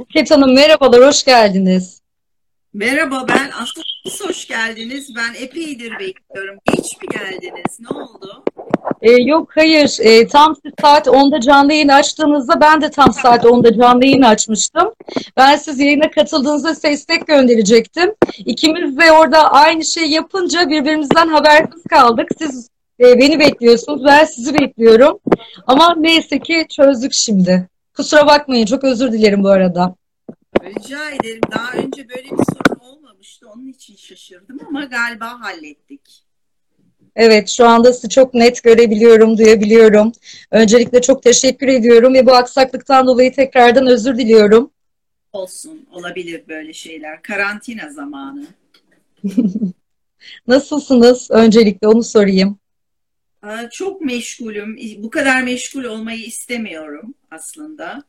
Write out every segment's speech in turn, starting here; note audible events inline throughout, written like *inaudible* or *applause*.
Buket Hanım merhabalar, hoş geldiniz. Merhaba ben aslında siz hoş geldiniz. Ben epeydir bekliyorum. Geç mi geldiniz? Ne oldu? Ee, yok hayır, Ee, tam saat 10'da canlı yayın açtığınızda ben de tam saat 10'da canlı yayın açmıştım. Ben siz yayına katıldığınızda size istek gönderecektim. İkimiz de orada aynı şey yapınca birbirimizden habersiz kaldık. Siz e, beni bekliyorsunuz, ben sizi bekliyorum. Ama neyse ki çözdük şimdi. Kusura bakmayın, çok özür dilerim bu arada. Rica ederim. Daha önce böyle bir sorun olmamıştı. Onun için şaşırdım ama galiba hallettik. Evet, şu anda sizi çok net görebiliyorum, duyabiliyorum. Öncelikle çok teşekkür ediyorum ve bu aksaklıktan dolayı tekrardan özür diliyorum. Olsun. Olabilir böyle şeyler. Karantina zamanı. *laughs* Nasılsınız? Öncelikle onu sorayım. Aa, Çok meşgulüm. Bu kadar meşgul olmayı istemiyorum aslında.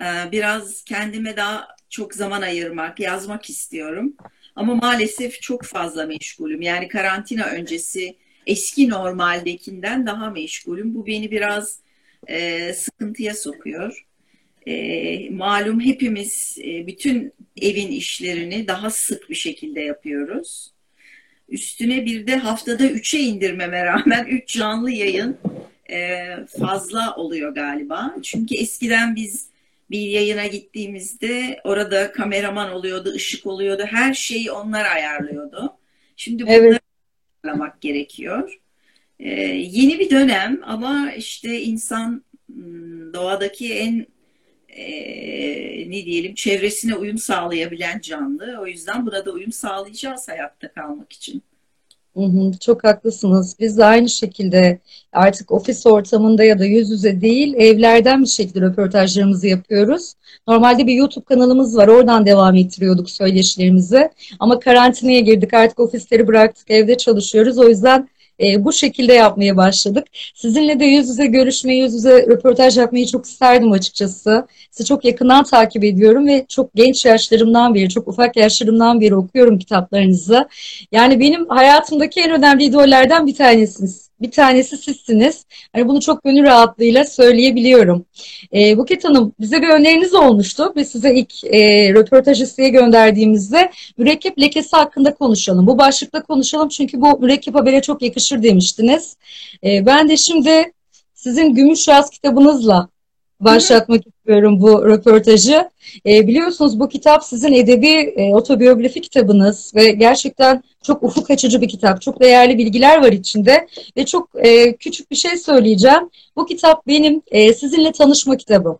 Ee, Biraz kendime daha çok zaman ayırmak, yazmak istiyorum. Ama maalesef çok fazla meşgulüm. Yani karantina öncesi eski normaldekinden daha meşgulüm. Bu beni biraz e, sıkıntıya sokuyor. E, malum hepimiz e, bütün evin işlerini daha sık bir şekilde yapıyoruz. Üstüne bir de haftada üçe indirmeme rağmen *laughs* üç canlı yayın e, fazla oluyor galiba. Çünkü eskiden biz bir yayına gittiğimizde orada kameraman oluyordu, ışık oluyordu, her şeyi onlar ayarlıyordu. Şimdi bunları Evet, ayarlamak gerekiyor. E, yeni bir dönem ama işte insan hmm, doğadaki en e, ne diyelim çevresine uyum sağlayabilen canlı. O yüzden buna da uyum sağlayacağız hayatta kalmak için. Çok haklısınız. Biz de aynı şekilde artık ofis ortamında ya da yüz yüze değil, evlerden bir şekilde röportajlarımızı yapıyoruz. Normalde bir YouTube kanalımız var, oradan devam ettiriyorduk söyleşilerimizi. Ama karantinaya girdik, artık ofisleri bıraktık, evde çalışıyoruz. O yüzden e, bu şekilde yapmaya başladık. Sizinle de yüz yüze görüşmeyi, yüz yüze röportaj yapmayı çok isterdim açıkçası. Sizi çok yakından takip ediyorum ve çok genç yaşlarımdan beri, çok ufak yaşlarımdan beri okuyorum kitaplarınızı. Yani benim hayatımdaki en önemli idollerden bir tanesiniz. Bir tanesi sizsiniz. Hani bunu çok gönül rahatlığıyla söyleyebiliyorum. Ee, Buket Hanım, bize bir öneriniz olmuştu. Biz size ilk e, röportaj isteği gönderdiğimizde mürekkep lekesi hakkında konuşalım. Bu başlıkta konuşalım çünkü bu mürekkep habere çok yakışır demiştiniz. Ee, ben de şimdi sizin Gümüş Yaz kitabınızla Hı hı. İstiyorum bu röportajı. E, biliyorsunuz bu kitap sizin edebi e, otobiyografi kitabınız ve gerçekten çok ufuk açıcı bir kitap. Çok değerli bilgiler var içinde ve çok e, küçük bir şey söyleyeceğim. Bu kitap benim e, sizinle tanışma kitabım.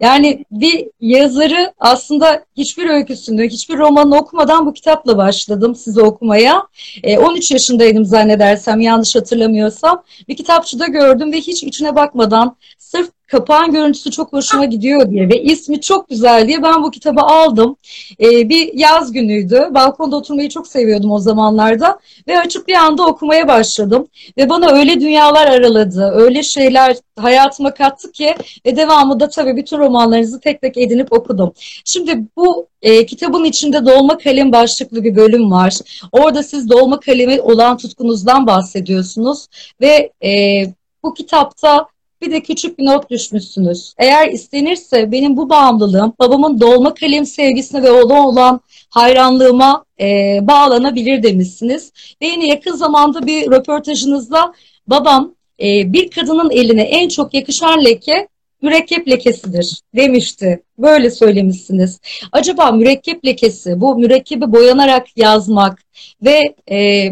Yani bir yazarı aslında hiçbir öyküsünü, hiçbir romanını okumadan bu kitapla başladım size okumaya. E, 13 yaşındaydım zannedersem, yanlış hatırlamıyorsam. Bir kitapçıda gördüm ve hiç içine bakmadan sırf kapağın görüntüsü çok hoşuma gidiyor diye ve ismi çok güzel diye ben bu kitabı aldım. E, bir yaz günüydü. Balkonda oturmayı çok seviyordum o zamanlarda ve açıp bir anda okumaya başladım. Ve bana öyle dünyalar araladı, öyle şeyler hayatıma kattı ki ve devamı da tabii bütün romanlarınızı tek tek edinip okudum. Şimdi bu e, kitabın içinde dolma kalem başlıklı bir bölüm var. Orada siz dolma kalemi olan tutkunuzdan bahsediyorsunuz ve e, bu kitapta bir de küçük bir not düşmüşsünüz. Eğer istenirse benim bu bağımlılığım babamın dolma kalem sevgisine ve ona olan hayranlığıma e, bağlanabilir demişsiniz. Ve yine yakın zamanda bir röportajınızda babam e, bir kadının eline en çok yakışan leke mürekkep lekesidir demişti. Böyle söylemişsiniz. Acaba mürekkep lekesi, bu mürekkebi boyanarak yazmak ve e,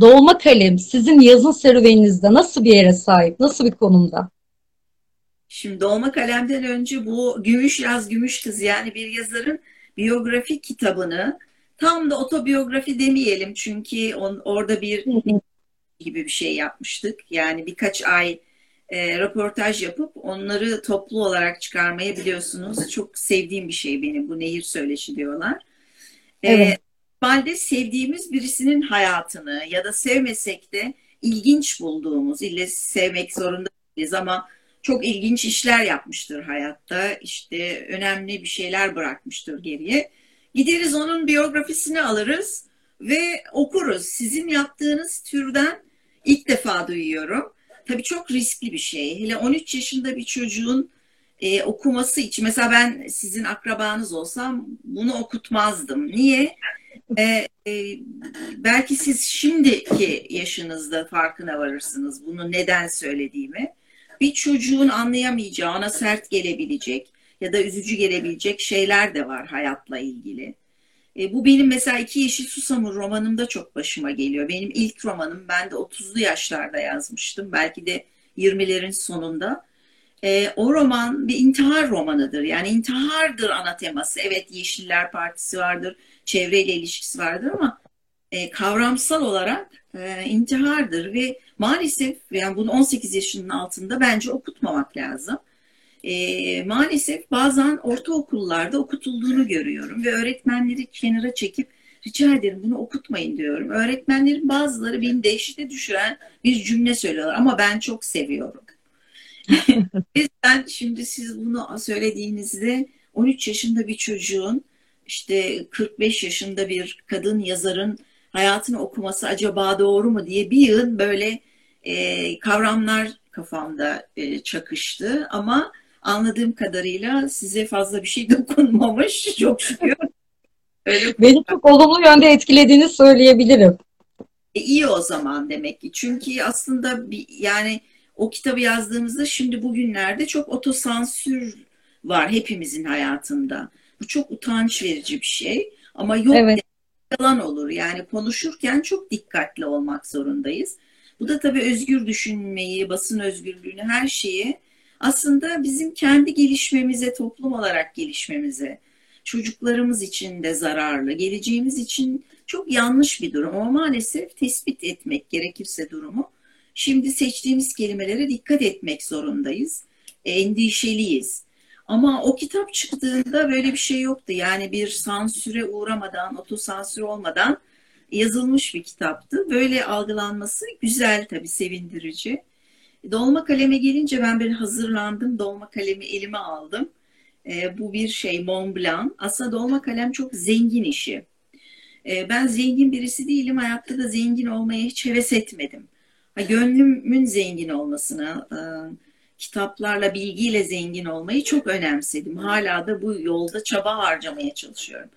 dolma kalem sizin yazın serüveninizde nasıl bir yere sahip, nasıl bir konumda? Şimdi Dolma Kalem'den önce bu Gümüş Yaz Gümüş Kız yani bir yazarın biyografi kitabını tam da otobiyografi demeyelim çünkü on, orada bir gibi bir şey yapmıştık. Yani birkaç ay e, röportaj yapıp onları toplu olarak çıkarmayı biliyorsunuz. Çok sevdiğim bir şey benim bu nehir söyleşi diyorlar. Evet. E, normalde sevdiğimiz birisinin hayatını ya da sevmesek de ilginç bulduğumuz, ille sevmek zorunda değiliz ama çok ilginç işler yapmıştır hayatta. İşte önemli bir şeyler bırakmıştır geriye. Gideriz onun biyografisini alırız ve okuruz. Sizin yaptığınız türden ilk defa duyuyorum. Tabii çok riskli bir şey. Hele 13 yaşında bir çocuğun e, okuması için mesela ben sizin akrabanız olsam bunu okutmazdım. Niye? E, e, belki siz şimdiki yaşınızda farkına varırsınız bunu neden söylediğimi. Bir çocuğun anlayamayacağı, ona sert gelebilecek ya da üzücü gelebilecek şeyler de var hayatla ilgili. E, bu benim mesela iki Yeşil Susamur romanımda çok başıma geliyor. Benim ilk romanım ben de 30'lu yaşlarda yazmıştım. Belki de 20'lerin sonunda. E, o roman bir intihar romanıdır. Yani intihardır ana teması. Evet Yeşiller Partisi vardır, çevreyle ilişkisi vardır ama e, kavramsal olarak e, intihardır ve maalesef yani bunu 18 yaşının altında bence okutmamak lazım. E, maalesef bazen ortaokullarda okutulduğunu görüyorum ve öğretmenleri kenara çekip rica ederim bunu okutmayın diyorum. Öğretmenlerin bazıları beni dehşete düşüren bir cümle söylüyorlar ama ben çok seviyorum. *laughs* Bizden şimdi siz bunu söylediğinizde 13 yaşında bir çocuğun işte 45 yaşında bir kadın yazarın hayatını okuması acaba doğru mu diye bir yıl böyle e, kavramlar kafamda e, çakıştı ama anladığım kadarıyla size fazla bir şey *laughs* dokunmamış çok şükür. Öyle Beni çok olumlu yönde etkilediğini söyleyebilirim. E, iyi o zaman demek ki. Çünkü aslında bir, yani o kitabı yazdığımızda şimdi bugünlerde çok otosansür var hepimizin hayatında. Bu çok utanç verici bir şey. Ama yok evet. yalan olur. Yani konuşurken çok dikkatli olmak zorundayız. Bu da tabii özgür düşünmeyi, basın özgürlüğünü, her şeyi aslında bizim kendi gelişmemize, toplum olarak gelişmemize, çocuklarımız için de zararlı, geleceğimiz için çok yanlış bir durum. Ama maalesef tespit etmek gerekirse durumu. Şimdi seçtiğimiz kelimelere dikkat etmek zorundayız. Endişeliyiz. Ama o kitap çıktığında böyle bir şey yoktu. Yani bir sansüre uğramadan, otosansür olmadan yazılmış bir kitaptı. Böyle algılanması güzel tabii, sevindirici. Dolma kaleme gelince ben bir hazırlandım. Dolma kalemi elime aldım. E, bu bir şey Mont Blanc. Aslında dolma kalem çok zengin işi. E, ben zengin birisi değilim. Hayatta da zengin olmaya hiç heves etmedim. Ha, gönlümün zengin olmasına, e, kitaplarla, bilgiyle zengin olmayı çok önemsedim. Hala da bu yolda çaba harcamaya çalışıyorum.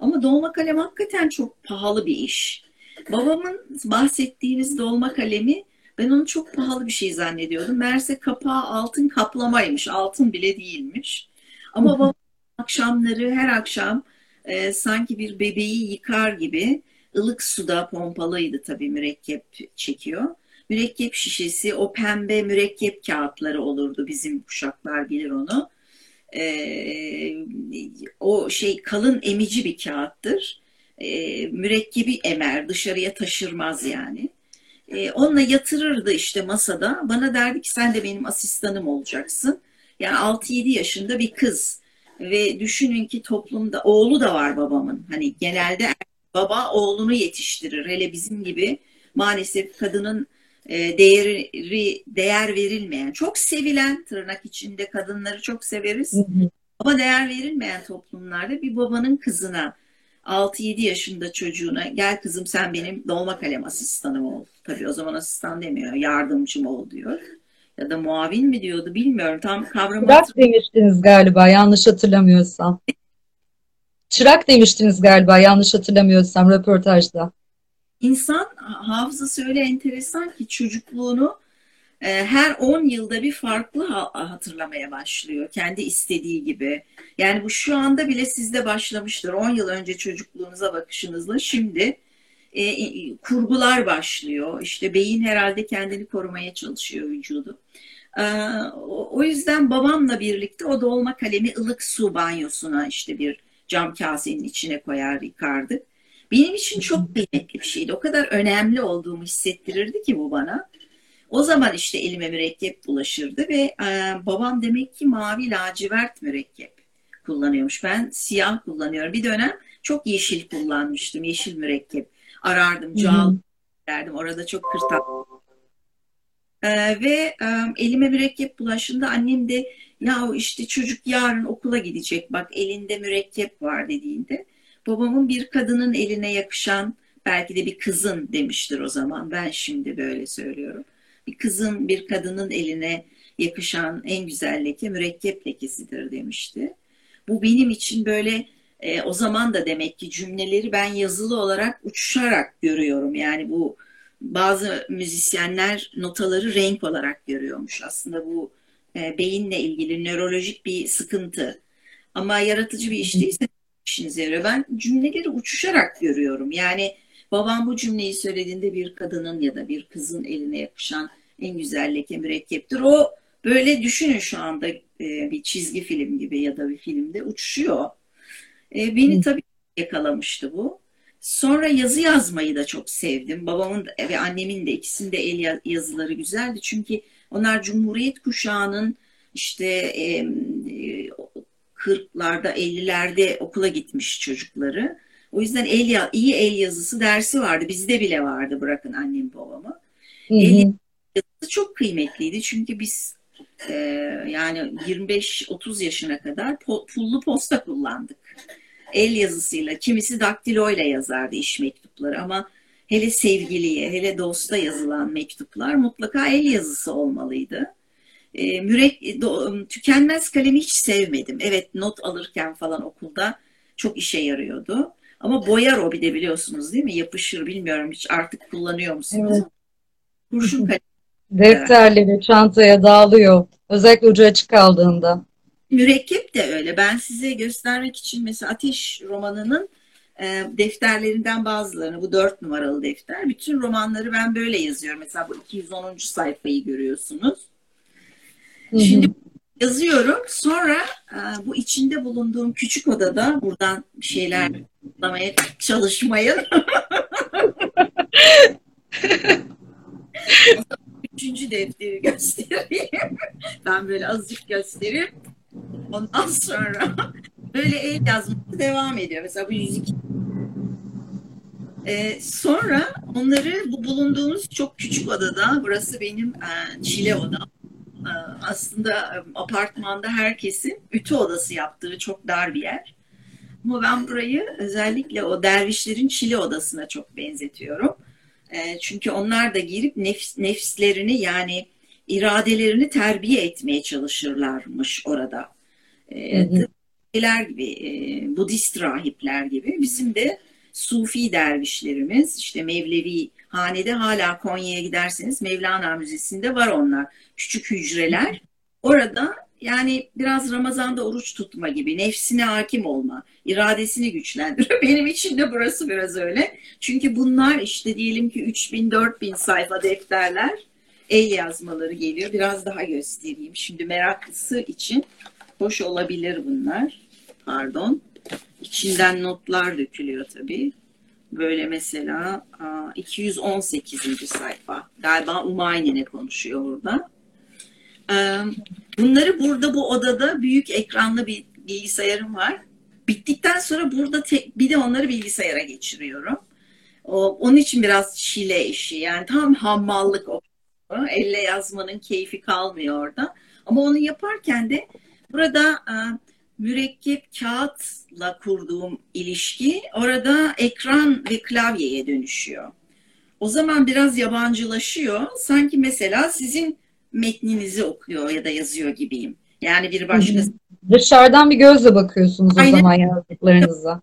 Ama dolma kalem hakikaten çok pahalı bir iş. Babamın bahsettiğiniz dolma kalemi ben onu çok pahalı bir şey zannediyordum. Meğerse kapağı altın kaplamaymış. Altın bile değilmiş. Ama babam akşamları her akşam e, sanki bir bebeği yıkar gibi ılık suda pompalıydı tabii mürekkep çekiyor. Mürekkep şişesi, o pembe mürekkep kağıtları olurdu bizim kuşaklar bilir onu. E, o şey kalın emici bir kağıttır. E, mürekkebi emer, dışarıya taşırmaz yani. E, onunla yatırırdı işte masada. Bana derdi ki sen de benim asistanım olacaksın. Yani 6-7 yaşında bir kız. Ve düşünün ki toplumda oğlu da var babamın. Hani genelde baba oğlunu yetiştirir. Hele bizim gibi maalesef kadının e, değeri değer verilmeyen, çok sevilen tırnak içinde kadınları çok severiz. Hı hı. Ama değer verilmeyen toplumlarda bir babanın kızına 6-7 yaşında çocuğuna gel kızım sen benim dolma kalem asistanım ol. Tabii o zaman asistan demiyor, yardımcım ol diyor. Ya da muavin mi diyordu bilmiyorum. Tam kavramı Çırak demiştiniz galiba yanlış hatırlamıyorsam. Çırak demiştiniz galiba yanlış hatırlamıyorsam röportajda. İnsan hafızası öyle enteresan ki çocukluğunu e, her 10 yılda bir farklı hatırlamaya başlıyor. Kendi istediği gibi. Yani bu şu anda bile sizde başlamıştır. 10 yıl önce çocukluğunuza bakışınızla şimdi e, kurgular başlıyor. İşte beyin herhalde kendini korumaya çalışıyor vücudu. E, o yüzden babamla birlikte o dolma kalemi ılık su banyosuna işte bir cam kasenin içine koyar yıkardık. Benim için çok kıymetli bir şeydi. O kadar önemli olduğumu hissettirirdi ki bu bana. O zaman işte elime mürekkep bulaşırdı ve e, babam demek ki mavi lacivert mürekkep kullanıyormuş. Ben siyah kullanıyorum. Bir dönem çok yeşil kullanmıştım. Yeşil mürekkep. Arardım, cağal derdim. Orada çok kırtak. Ee, ve e, elime mürekkep bulaşında annem de ya işte çocuk yarın okula gidecek bak elinde mürekkep var dediğinde babamın bir kadının eline yakışan belki de bir kızın demiştir o zaman ben şimdi böyle söylüyorum bir kızın bir kadının eline yakışan en güzel leke mürekkep lekesidir demişti. Bu benim için böyle e, o zaman da demek ki cümleleri ben yazılı olarak uçuşarak görüyorum. Yani bu bazı müzisyenler notaları renk olarak görüyormuş. Aslında bu e, beyinle ilgili nörolojik bir sıkıntı. Ama yaratıcı bir iş değilse işinize yarıyor. Ben cümleleri uçuşarak görüyorum. Yani babam bu cümleyi söylediğinde bir kadının ya da bir kızın eline yapışan en güzel leke mürekkeptir. O böyle düşünün şu anda e, bir çizgi film gibi ya da bir filmde uçuşuyor. E, beni tabii yakalamıştı bu. Sonra yazı yazmayı da çok sevdim. Babamın ve annemin de ikisinde el yazıları güzeldi. Çünkü onlar Cumhuriyet kuşağının işte e, 40'larda 50'lerde okula gitmiş çocukları. O yüzden el iyi el yazısı dersi vardı. Bizde bile vardı bırakın annem babamı. Hı hı. El yazısı çok kıymetliydi. Çünkü biz e, yani 25-30 yaşına kadar pullu posta kullandık el yazısıyla, kimisi daktiloyla yazardı iş mektupları ama hele sevgiliye, hele dosta yazılan mektuplar mutlaka el yazısı olmalıydı. E, mürek, do, tükenmez kalemi hiç sevmedim. Evet not alırken falan okulda çok işe yarıyordu. Ama boyar o bir de biliyorsunuz değil mi? Yapışır bilmiyorum hiç artık kullanıyor musunuz? Evet. Kurşun *laughs* kalemi. Defterleri çantaya dağılıyor. Özellikle ucu açık kaldığında. Mürekkep de öyle. Ben size göstermek için mesela Ateş romanının e, defterlerinden bazılarını, bu dört numaralı defter. Bütün romanları ben böyle yazıyorum. Mesela bu 210. sayfayı görüyorsunuz. Hı hı. Şimdi yazıyorum. Sonra e, bu içinde bulunduğum küçük odada buradan bir şeyler anlamaya çalışmayın. *laughs* Üçüncü defteri göstereyim. Ben böyle azıcık göstereyim. Ondan sonra böyle el yazması devam ediyor. Mesela bu 102 ee, sonra onları bu bulunduğumuz çok küçük odada, burası benim e, çile odam. E, aslında e, apartmanda herkesin ütü odası yaptığı çok dar bir yer. Ama ben burayı özellikle o dervişlerin çile odasına çok benzetiyorum. E, çünkü onlar da girip nefs, nefslerini yani iradelerini terbiye etmeye çalışırlarmış orada e, gibi, Budist rahipler gibi bizim de Sufi dervişlerimiz, işte Mevlevi hanede hala Konya'ya giderseniz Mevlana Müzesi'nde var onlar. Küçük hücreler. Orada yani biraz Ramazan'da oruç tutma gibi, nefsine hakim olma, iradesini güçlendiriyor. *laughs* Benim için de burası biraz öyle. Çünkü bunlar işte diyelim ki 3000 4000 sayfa defterler, el yazmaları geliyor. Biraz daha göstereyim. Şimdi meraklısı için Hoş olabilir bunlar. Pardon. İçinden notlar dökülüyor tabii. Böyle mesela 218. sayfa. Galiba Umayne'ne konuşuyor orada. Bunları burada bu odada büyük ekranlı bir bilgisayarım var. Bittikten sonra burada tek, bir de onları bilgisayara geçiriyorum. O, onun için biraz çile işi. Yani tam hammallık o. Elle yazmanın keyfi kalmıyor orada. Ama onu yaparken de Burada e, mürekkep kağıtla kurduğum ilişki orada ekran ve klavyeye dönüşüyor. O zaman biraz yabancılaşıyor. Sanki mesela sizin metninizi okuyor ya da yazıyor gibiyim. Yani bir başkası. Dışarıdan bir gözle bakıyorsunuz Aynen. o zaman yazdıklarınıza.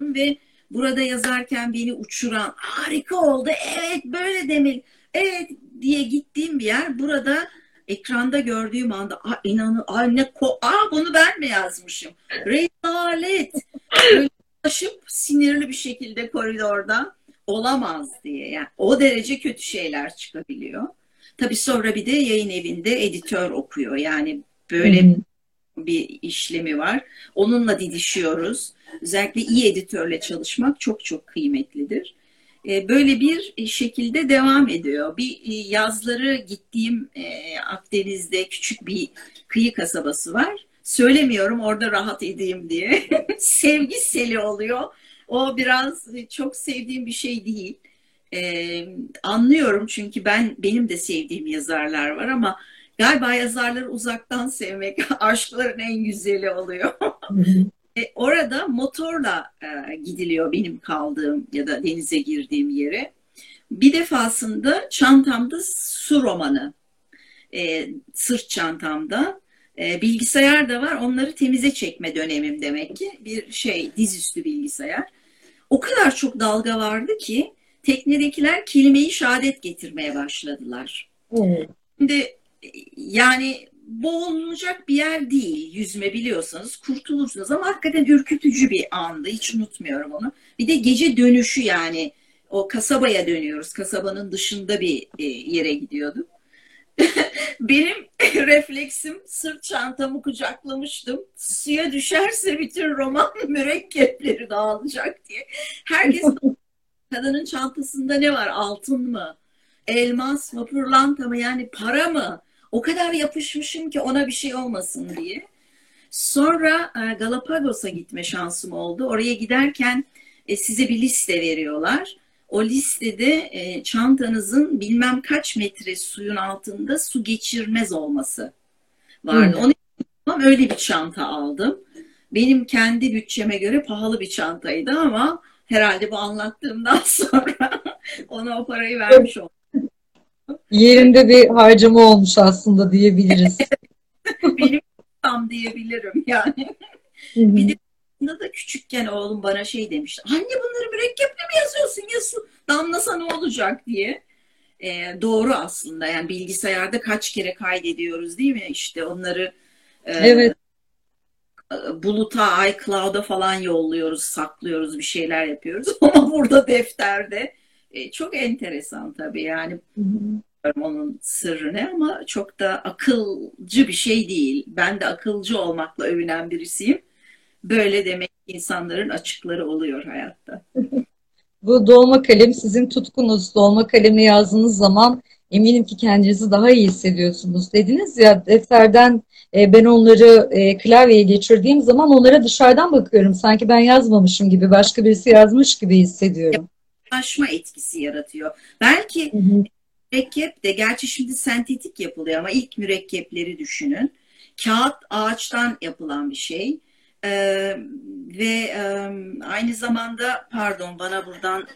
Ve burada yazarken beni uçuran harika oldu. Evet böyle demeli. Evet diye gittiğim bir yer. Burada ekranda gördüğüm anda Aa, inanın ay ne ko Aa, bunu ben mi yazmışım? Rezalet. Ulaşıp sinirli bir şekilde koridorda olamaz diye. Yani o derece kötü şeyler çıkabiliyor. Tabii sonra bir de yayın evinde editör okuyor. Yani böyle hmm. bir işlemi var. Onunla didişiyoruz. Özellikle iyi editörle çalışmak çok çok kıymetlidir. E, böyle bir şekilde devam ediyor. Bir e, yazları gittiğim e, Akdeniz'de küçük bir kıyı kasabası var. Söylemiyorum orada rahat edeyim diye. *laughs* Sevgi seli oluyor. O biraz çok sevdiğim bir şey değil. Ee, anlıyorum çünkü ben benim de sevdiğim yazarlar var ama galiba yazarları uzaktan sevmek *laughs* aşkların en güzeli oluyor. *laughs* E, orada motorla e, gidiliyor benim kaldığım ya da denize girdiğim yere. Bir defasında çantamda su romanı. e, sırt çantamda. E, bilgisayar da var. Onları temize çekme dönemim demek ki. Bir şey dizüstü bilgisayar. O kadar çok dalga vardı ki teknedekiler kelimeyi şehadet getirmeye başladılar. Evet. Şimdi yani boğulacak bir yer değil yüzme biliyorsanız kurtulursunuz ama hakikaten ürkütücü bir andı hiç unutmuyorum onu. Bir de gece dönüşü yani o kasabaya dönüyoruz kasabanın dışında bir e, yere gidiyorduk. *laughs* Benim *laughs* refleksim sırt çantamı kucaklamıştım. Suya düşerse bütün roman *laughs* mürekkepleri dağılacak diye. Herkes kadının çantasında ne var? Altın mı? Elmas mı? Pırlanta mı? Yani para mı? O kadar yapışmışım ki ona bir şey olmasın diye. Sonra e, Galapagos'a gitme şansım oldu. Oraya giderken e, size bir liste veriyorlar. O listede e, çantanızın bilmem kaç metre suyun altında su geçirmez olması vardı. Hmm. Onu öyle bir çanta aldım. Benim kendi bütçeme göre pahalı bir çantaydı ama herhalde bu anlattığımdan *laughs* sonra ona o parayı vermiş oldum. Yerinde bir harcama olmuş aslında diyebiliriz. *laughs* Benim tam diyebilirim yani. bir de da küçükken oğlum bana şey demişti. Anne bunları mürekkeple mi yazıyorsun ya su damlasa ne olacak diye. Ee, doğru aslında yani bilgisayarda kaç kere kaydediyoruz değil mi? İşte onları e, evet. Buluta, iCloud'a falan yolluyoruz, saklıyoruz, bir şeyler yapıyoruz. *laughs* Ama burada defterde e, çok enteresan tabii yani. Onun sırrı ne ama çok da akılcı bir şey değil. Ben de akılcı olmakla övünen birisiyim. Böyle demek insanların açıkları oluyor hayatta. *laughs* Bu dolma kalem sizin tutkunuz. Dolma kalemle yazdığınız zaman eminim ki kendinizi daha iyi hissediyorsunuz. Dediniz ya defterden e, ben onları e, klavyeye geçirdiğim zaman onlara dışarıdan bakıyorum. Sanki ben yazmamışım gibi başka birisi yazmış gibi hissediyorum. Aşma etkisi yaratıyor. Belki hı hı. mürekkep de gerçi şimdi sentetik yapılıyor ama ilk mürekkepleri düşünün. Kağıt ağaçtan yapılan bir şey ee, ve e, aynı zamanda pardon bana buradan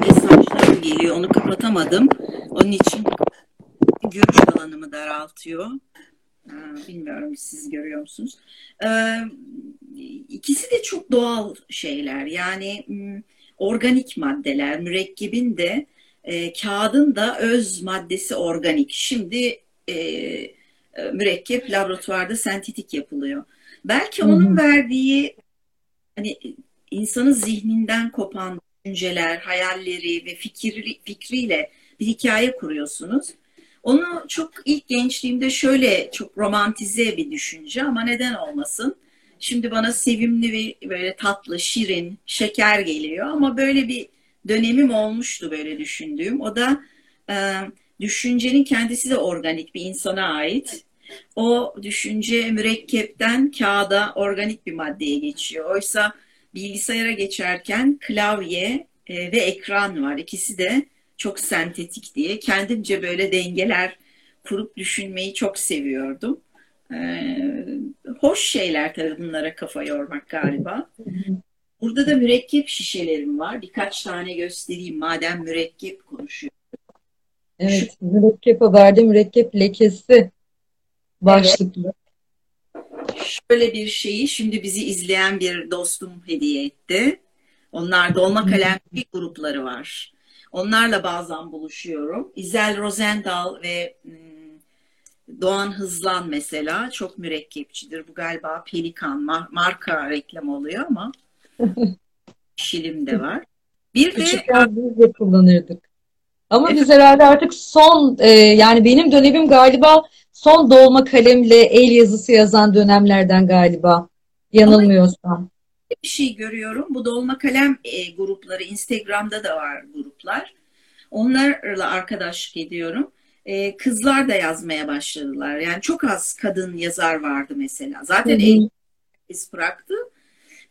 mesajlar geliyor. Onu kapatamadım. Onun için görüş alanımı daraltıyor. Ee, bilmiyorum siz görüyor musunuz? Ee, ikisi de çok doğal şeyler. Yani organik maddeler. Mürekkebin de e, kağıdın da öz maddesi organik. Şimdi e, e mürekkep laboratuvarda sentetik yapılıyor. Belki onun Hı-hı. verdiği hani insanın zihninden kopan düşünceler, hayalleri ve fikri, fikriyle bir hikaye kuruyorsunuz. Onu çok ilk gençliğimde şöyle çok romantize bir düşünce ama neden olmasın? Şimdi bana sevimli ve böyle tatlı, şirin, şeker geliyor ama böyle bir dönemim olmuştu böyle düşündüğüm. O da e, düşüncenin kendisi de organik bir insana ait o düşünce mürekkepten kağıda organik bir maddeye geçiyor. Oysa bilgisayara geçerken klavye e, ve ekran var. İkisi de çok sentetik diye. Kendimce böyle dengeler kurup düşünmeyi çok seviyordum. Ee, hoş şeyler tabii bunlara kafa yormak galiba. Burada da mürekkep şişelerim var. Birkaç tane göstereyim madem mürekkep konuşuyor. Evet, Şu... mürekkep haberde mürekkep lekesi başlıklı. Şöyle bir şeyi şimdi bizi izleyen bir dostum hediye etti. Onlar dolma kalemli grupları var. Onlarla bazen buluşuyorum. İzel Rosendal ve hmm, Doğan Hızlan mesela çok mürekkepçidir. Bu galiba Pelikan marka reklam oluyor ama *laughs* Şilim de var. Bir de biz de kullanırdık. Ama evet. biz herhalde artık son e, yani benim dönemim galiba son dolma kalemle el yazısı yazan dönemlerden galiba. Yanılmıyorsam. Bir şey görüyorum. Bu dolma kalem e, grupları Instagram'da da var gruplar. Onlarla arkadaşlık ediyorum. E, kızlar da yazmaya başladılar. Yani çok az kadın yazar vardı mesela. Zaten Hı-hı. el iz bıraktı.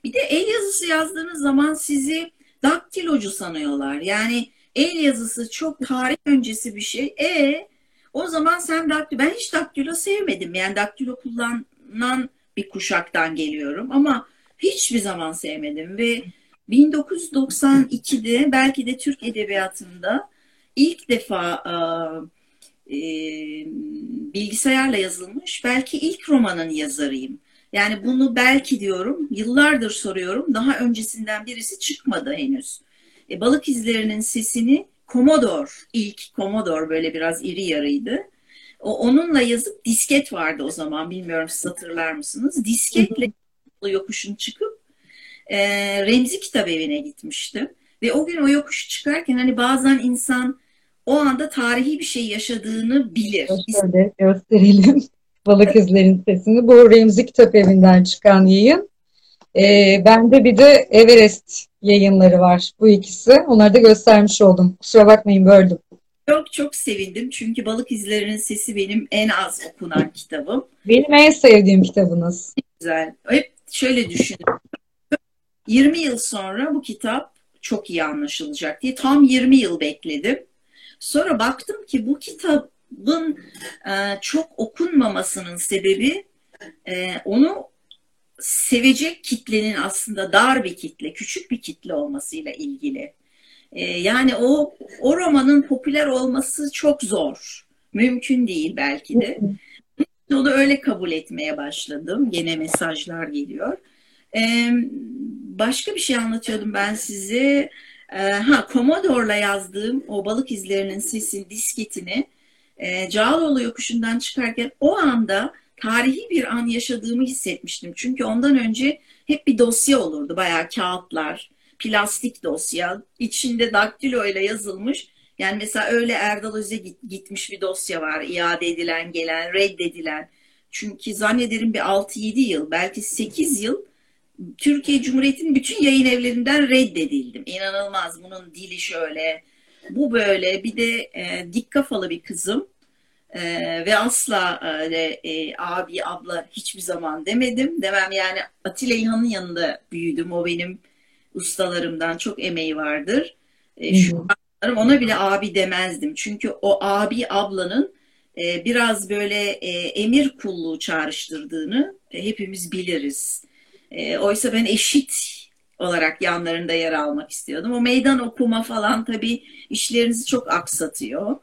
Bir de el yazısı yazdığınız zaman sizi daktilocu sanıyorlar. Yani el yazısı çok tarih öncesi bir şey. E o zaman sen daktilo, ben hiç daktilo sevmedim. Yani daktilo kullanan bir kuşaktan geliyorum ama hiçbir zaman sevmedim ve 1992'de belki de Türk edebiyatında ilk defa e, bilgisayarla yazılmış belki ilk romanın yazarıyım. Yani bunu belki diyorum yıllardır soruyorum daha öncesinden birisi çıkmadı henüz. E, balık izlerinin sesini Commodore ilk Commodore böyle biraz iri yarıydı. O, onunla yazıp disket vardı o zaman bilmiyorum siz hatırlar mısınız? Disketle yokuşun çıkıp e, Remzi Kitap Evi'ne gitmiştim. Ve o gün o yokuşu çıkarken hani bazen insan o anda tarihi bir şey yaşadığını bilir. Şöyle gösterelim. *laughs* Balık izlerin sesini. Bu Remzi Kitap Evi'nden çıkan yayın. Ee, bende bir de Everest yayınları var. Bu ikisi. Onları da göstermiş oldum. Kusura bakmayın böldüm. Çok çok sevindim. Çünkü Balık İzlerinin Sesi benim en az okunan kitabım. Benim en sevdiğim kitabınız. Güzel. Hep şöyle düşünüyorum. 20 yıl sonra bu kitap çok iyi anlaşılacak diye tam 20 yıl bekledim. Sonra baktım ki bu kitabın e, çok okunmamasının sebebi e, onu sevecek kitlenin aslında dar bir kitle, küçük bir kitle olmasıyla ilgili. E, yani o o romanın popüler olması çok zor. Mümkün değil belki de. Onu öyle kabul etmeye başladım. Gene mesajlar geliyor. Ee, başka bir şey anlatıyordum ben size. Ee, ha Commodore'la yazdığım o balık izlerinin sesin disketini e, Cağaloğlu yokuşundan çıkarken o anda tarihi bir an yaşadığımı hissetmiştim. Çünkü ondan önce hep bir dosya olurdu. Bayağı kağıtlar, plastik dosya, içinde daktilo ile yazılmış. Yani mesela öyle Erdal Öz'e gitmiş bir dosya var. iade edilen, gelen, reddedilen. Çünkü zannederim bir 6-7 yıl, belki 8 yıl Türkiye Cumhuriyeti'nin bütün yayın evlerinden reddedildim. İnanılmaz. Bunun dili şöyle, bu böyle. Bir de e, dik kafalı bir kızım. E, ve asla öyle e, abi, abla hiçbir zaman demedim. Demem yani Atilla İlhan'ın yanında büyüdüm. O benim ustalarımdan çok emeği vardır. E, şu an ona bile abi demezdim. Çünkü o abi ablanın e, biraz böyle e, emir kulluğu çağrıştırdığını e, hepimiz biliriz. E, oysa ben eşit olarak yanlarında yer almak istiyordum. O meydan okuma falan tabii işlerinizi çok aksatıyor.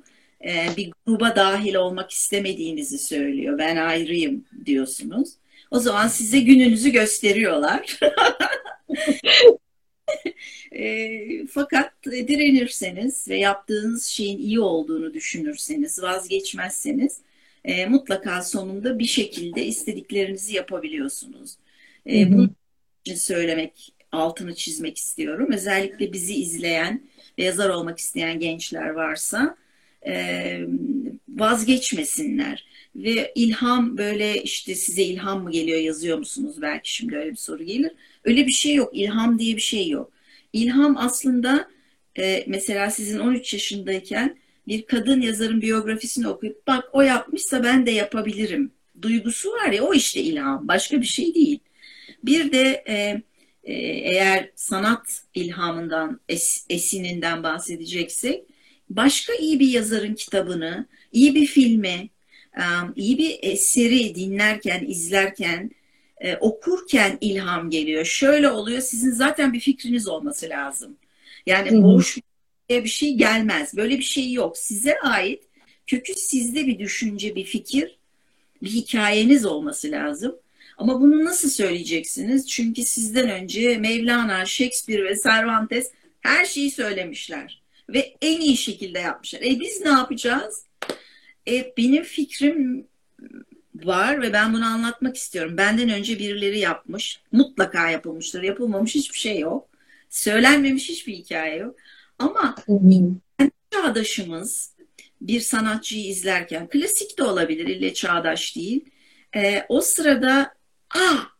E, bir gruba dahil olmak istemediğinizi söylüyor. Ben ayrıyım diyorsunuz. O zaman size gününüzü gösteriyorlar. *laughs* *laughs* e, fakat direnirseniz ve yaptığınız şeyin iyi olduğunu düşünürseniz, vazgeçmezseniz e, mutlaka sonunda bir şekilde istediklerinizi yapabiliyorsunuz. E, bunu için söylemek, altını çizmek istiyorum. Özellikle bizi izleyen ve yazar olmak isteyen gençler varsa e, vazgeçmesinler. Ve ilham böyle işte size ilham mı geliyor yazıyor musunuz? Belki şimdi öyle bir soru gelir. Öyle bir şey yok. İlham diye bir şey yok. İlham aslında e, mesela sizin 13 yaşındayken bir kadın yazarın biyografisini okuyup bak o yapmışsa ben de yapabilirim. Duygusu var ya o işte ilham. Başka bir şey değil. Bir de e, e, eğer sanat ilhamından, es, esininden bahsedeceksek, başka iyi bir yazarın kitabını, iyi bir filmi, iyi bir eseri dinlerken, izlerken, e, okurken ilham geliyor. Şöyle oluyor, sizin zaten bir fikriniz olması lazım. Yani Hı-hı. boş bir şey gelmez. Böyle bir şey yok. Size ait kökü sizde bir düşünce, bir fikir, bir hikayeniz olması lazım. Ama bunu nasıl söyleyeceksiniz? Çünkü sizden önce Mevlana, Shakespeare ve Cervantes her şeyi söylemişler. Ve en iyi şekilde yapmışlar. E biz ne yapacağız? E, benim fikrim var ve ben bunu anlatmak istiyorum. Benden önce birileri yapmış. Mutlaka yapılmıştır. Yapılmamış hiçbir şey yok. Söylenmemiş hiçbir hikaye yok. Ama kendi çağdaşımız bir sanatçıyı izlerken, klasik de olabilir, ille çağdaş değil. E, o sırada ah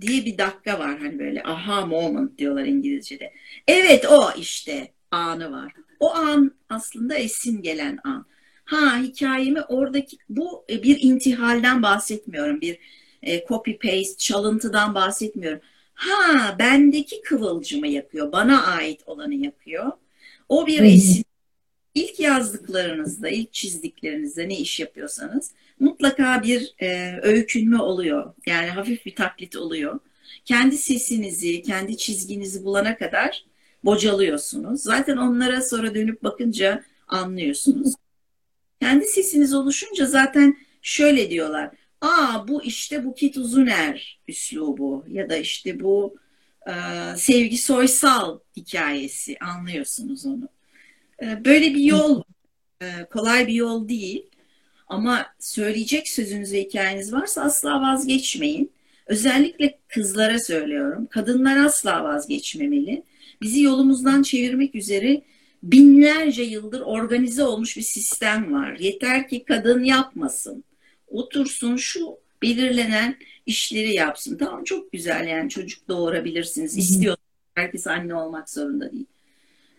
diye bir dakika var hani böyle aha moment diyorlar İngilizce'de. Evet o işte anı var. O an aslında esin gelen an. Ha hikayemi oradaki bu e, bir intihalden bahsetmiyorum. Bir e, copy paste çalıntıdan bahsetmiyorum. Ha bendeki kıvılcımı yakıyor. Bana ait olanı yakıyor. O bir esin. İlk yazdıklarınızda, ilk çizdiklerinizde ne iş yapıyorsanız mutlaka bir e, öykünme oluyor. Yani hafif bir taklit oluyor. Kendi sesinizi, kendi çizginizi bulana kadar bocalıyorsunuz. Zaten onlara sonra dönüp bakınca anlıyorsunuz. Kendi sesiniz oluşunca zaten şöyle diyorlar. Aa bu işte Bukit Uzuner üslubu ya da işte bu e, Sevgi Soysal hikayesi anlıyorsunuz onu. E, böyle bir yol e, kolay bir yol değil ama söyleyecek sözünüz ve hikayeniz varsa asla vazgeçmeyin. Özellikle kızlara söylüyorum. Kadınlar asla vazgeçmemeli. Bizi yolumuzdan çevirmek üzere binlerce yıldır organize olmuş bir sistem var. Yeter ki kadın yapmasın. Otursun şu belirlenen işleri yapsın. Tamam çok güzel yani çocuk doğurabilirsiniz. İstiyorsanız herkes anne olmak zorunda değil.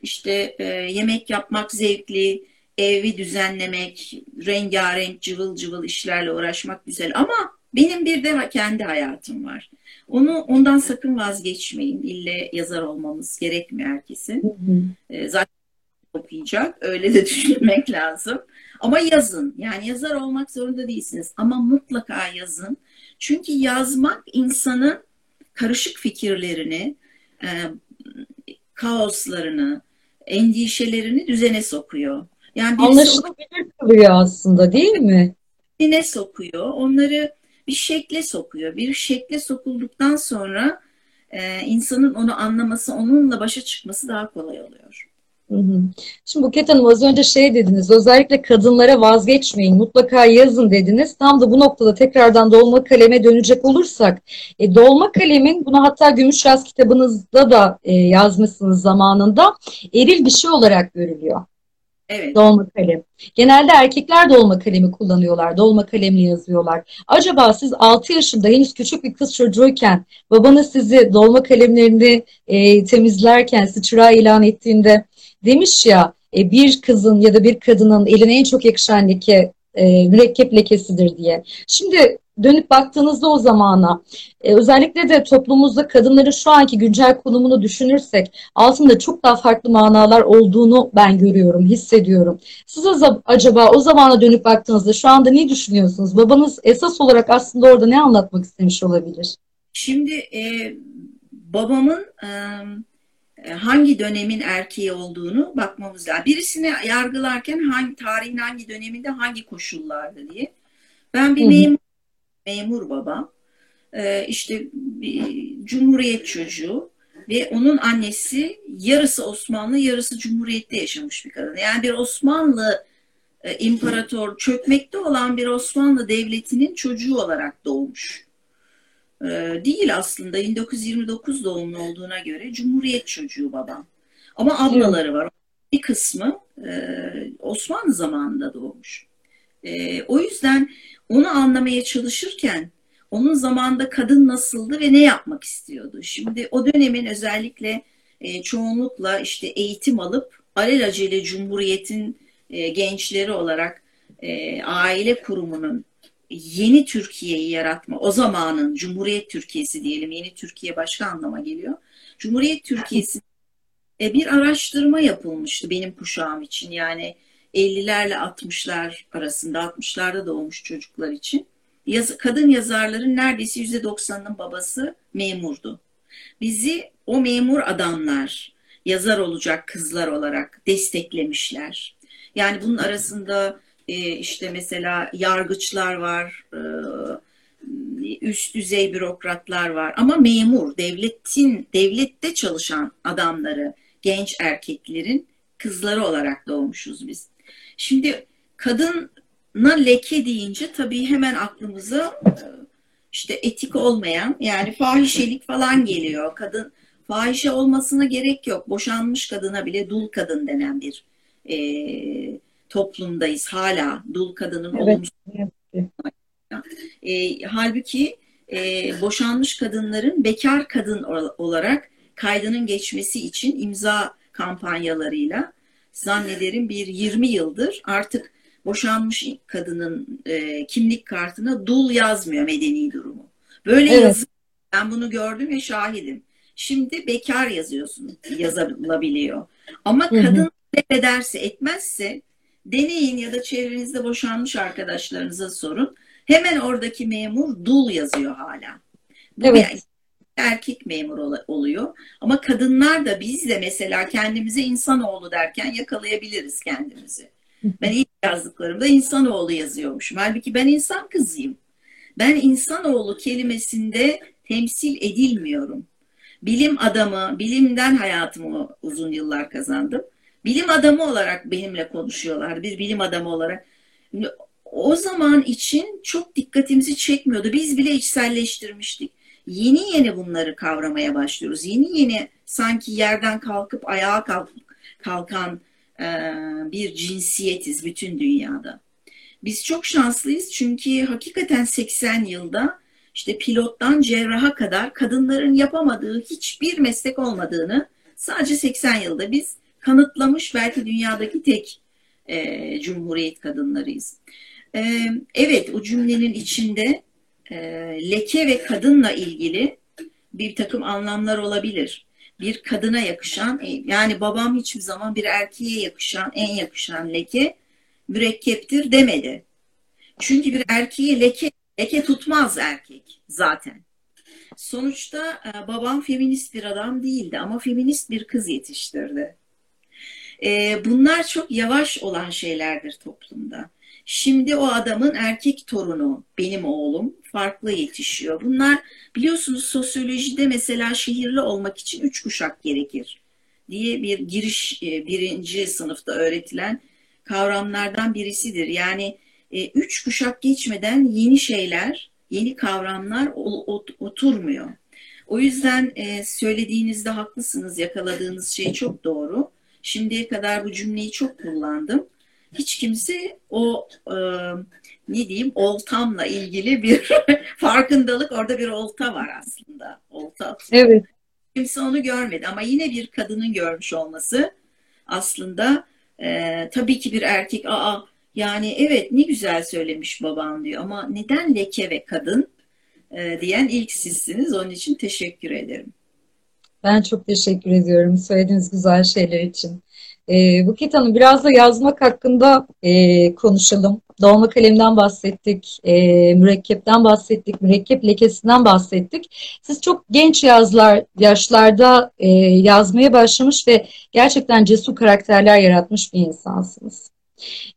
İşte e, yemek yapmak zevkli, evi düzenlemek, rengarenk cıvıl cıvıl işlerle uğraşmak güzel ama benim bir de kendi hayatım var. Onu ondan sakın vazgeçmeyin. İlle yazar olmamız gerekmiyor herkesin. E, zaten okuyacak. Öyle de *laughs* düşünmek lazım. Ama yazın. Yani yazar olmak zorunda değilsiniz. Ama mutlaka yazın. Çünkü yazmak insanın karışık fikirlerini, e, kaoslarını, endişelerini düzene sokuyor. Yani Anlaşılabilir kılıyor aslında değil mi? Düzene sokuyor. Onları bir şekle sokuyor. Bir şekle sokulduktan sonra e, insanın onu anlaması, onunla başa çıkması daha kolay oluyor. Şimdi Buket Hanım az önce şey dediniz, özellikle kadınlara vazgeçmeyin, mutlaka yazın dediniz. Tam da bu noktada tekrardan dolma kaleme dönecek olursak, e, dolma kalemin, bunu hatta Gümüş Yaz kitabınızda da e, yazmışsınız zamanında, eril bir şey olarak görülüyor. Evet. Dolma kalem. Genelde erkekler dolma kalemi kullanıyorlar. Dolma kalemle yazıyorlar. Acaba siz 6 yaşında henüz küçük bir kız çocuğuyken babanız sizi dolma kalemlerini e, temizlerken, sıçrağı ilan ettiğinde demiş ya e, bir kızın ya da bir kadının eline en çok yakışan leke e, mürekkep lekesidir diye. Şimdi dönüp baktığınızda o zamana e, özellikle de toplumumuzda kadınların şu anki güncel konumunu düşünürsek altında çok daha farklı manalar olduğunu ben görüyorum, hissediyorum. Siz acaba o zamana dönüp baktığınızda şu anda ne düşünüyorsunuz? Babanız esas olarak aslında orada ne anlatmak istemiş olabilir? Şimdi e, babamın e, hangi dönemin erkeği olduğunu bakmamız lazım. Birisini yargılarken hangi tarihin hangi döneminde hangi koşullarda diye. Ben bir memur, memur baba. Ee, işte bir cumhuriyet çocuğu ve onun annesi yarısı Osmanlı yarısı Cumhuriyet'te yaşamış bir kadın. Yani bir Osmanlı e, imparator çökmekte olan bir Osmanlı devletinin çocuğu olarak doğmuş. Ee, değil aslında 1929 doğumlu olduğuna göre Cumhuriyet çocuğu babam. Ama ablaları var. Bir kısmı e, Osmanlı zamanında doğmuş. E, o yüzden onu anlamaya çalışırken onun zamanında kadın nasıldı ve ne yapmak istiyordu? Şimdi o dönemin özellikle e, çoğunlukla işte eğitim alıp alelacele Cumhuriyet'in gençleri olarak aile kurumunun yeni Türkiye'yi yaratma, o zamanın Cumhuriyet Türkiye'si diyelim, yeni Türkiye başka anlama geliyor. Cumhuriyet Türkiye'si e, bir araştırma yapılmıştı benim kuşağım için. Yani 50'lerle 60'lar arasında 60'larda doğmuş çocuklar için. Yaz, kadın yazarların neredeyse %90'ının babası memurdu. Bizi o memur adamlar yazar olacak kızlar olarak desteklemişler. Yani bunun arasında e, işte mesela yargıçlar var, e, üst düzey bürokratlar var ama memur, devletin devlette çalışan adamları, genç erkeklerin kızları olarak doğmuşuz biz. Şimdi kadına leke deyince tabii hemen aklımıza e, işte etik olmayan yani fahişelik falan geliyor. Kadın fahişe olmasına gerek yok. Boşanmış kadına bile dul kadın denen bir e, toplumdayız hala dul kadının evet. olumsuz. E, halbuki e, boşanmış kadınların bekar kadın olarak kaydının geçmesi için imza kampanyalarıyla zannederim bir 20 yıldır artık boşanmış kadının e, kimlik kartına dul yazmıyor medeni durumu. Böyle evet. yazıyor. Ben bunu gördüm ve şahidim. Şimdi bekar yazıyorsun, yazılabiliyor. Ama kadın ne ederse etmezse deneyin ya da çevrenizde boşanmış arkadaşlarınıza sorun. Hemen oradaki memur dul yazıyor hala. Bu evet. bir erkek memur oluyor. Ama kadınlar da biz de mesela kendimize insanoğlu derken yakalayabiliriz kendimizi. Ben ilk yazdıklarımda insanoğlu yazıyormuşum. Halbuki ben insan kızıyım. Ben insanoğlu kelimesinde temsil edilmiyorum. Bilim adamı, bilimden hayatımı uzun yıllar kazandım. Bilim adamı olarak benimle konuşuyorlar. Bir bilim adamı olarak. O zaman için çok dikkatimizi çekmiyordu. Biz bile içselleştirmiştik. Yeni yeni bunları kavramaya başlıyoruz. Yeni yeni sanki yerden kalkıp ayağa kalk, kalkan e, bir cinsiyetiz bütün dünyada. Biz çok şanslıyız çünkü hakikaten 80 yılda işte pilottan cerraha kadar kadınların yapamadığı hiçbir meslek olmadığını sadece 80 yılda biz kanıtlamış belki dünyadaki tek e, cumhuriyet kadınlarıyız. E, evet o cümlenin içinde e, leke ve kadınla ilgili bir takım anlamlar olabilir. Bir kadına yakışan e, yani babam hiçbir zaman bir erkeğe yakışan en yakışan leke mürekkeptir demedi. Çünkü bir erkeğe leke leke tutmaz erkek zaten. Sonuçta e, babam feminist bir adam değildi ama feminist bir kız yetiştirdi. E, bunlar çok yavaş olan şeylerdir toplumda. Şimdi o adamın erkek torunu benim oğlum farklı yetişiyor. Bunlar biliyorsunuz sosyolojide mesela şehirli olmak için üç kuşak gerekir diye bir giriş e, birinci sınıfta öğretilen kavramlardan birisidir. Yani e, üç kuşak geçmeden yeni şeyler, yeni kavramlar oturmuyor. O yüzden e, söylediğinizde haklısınız, yakaladığınız şey çok doğru. Şimdiye kadar bu cümleyi çok kullandım. Hiç kimse o e, ne diyeyim oltamla ilgili bir *laughs* farkındalık orada bir olta var aslında. Olta. Evet. Kimse onu görmedi ama yine bir kadının görmüş olması aslında e, tabii ki bir erkek aa yani evet ne güzel söylemiş baban diyor ama neden leke ve kadın e, diyen ilk sizsiniz. Onun için teşekkür ederim. Ben çok teşekkür ediyorum söylediğiniz güzel şeyler için. E, Buket Hanım biraz da yazmak hakkında e, konuşalım. Dolma kalemden bahsettik, e, mürekkepten bahsettik, mürekkep lekesinden bahsettik. Siz çok genç yazlar, yaşlarda e, yazmaya başlamış ve gerçekten cesur karakterler yaratmış bir insansınız.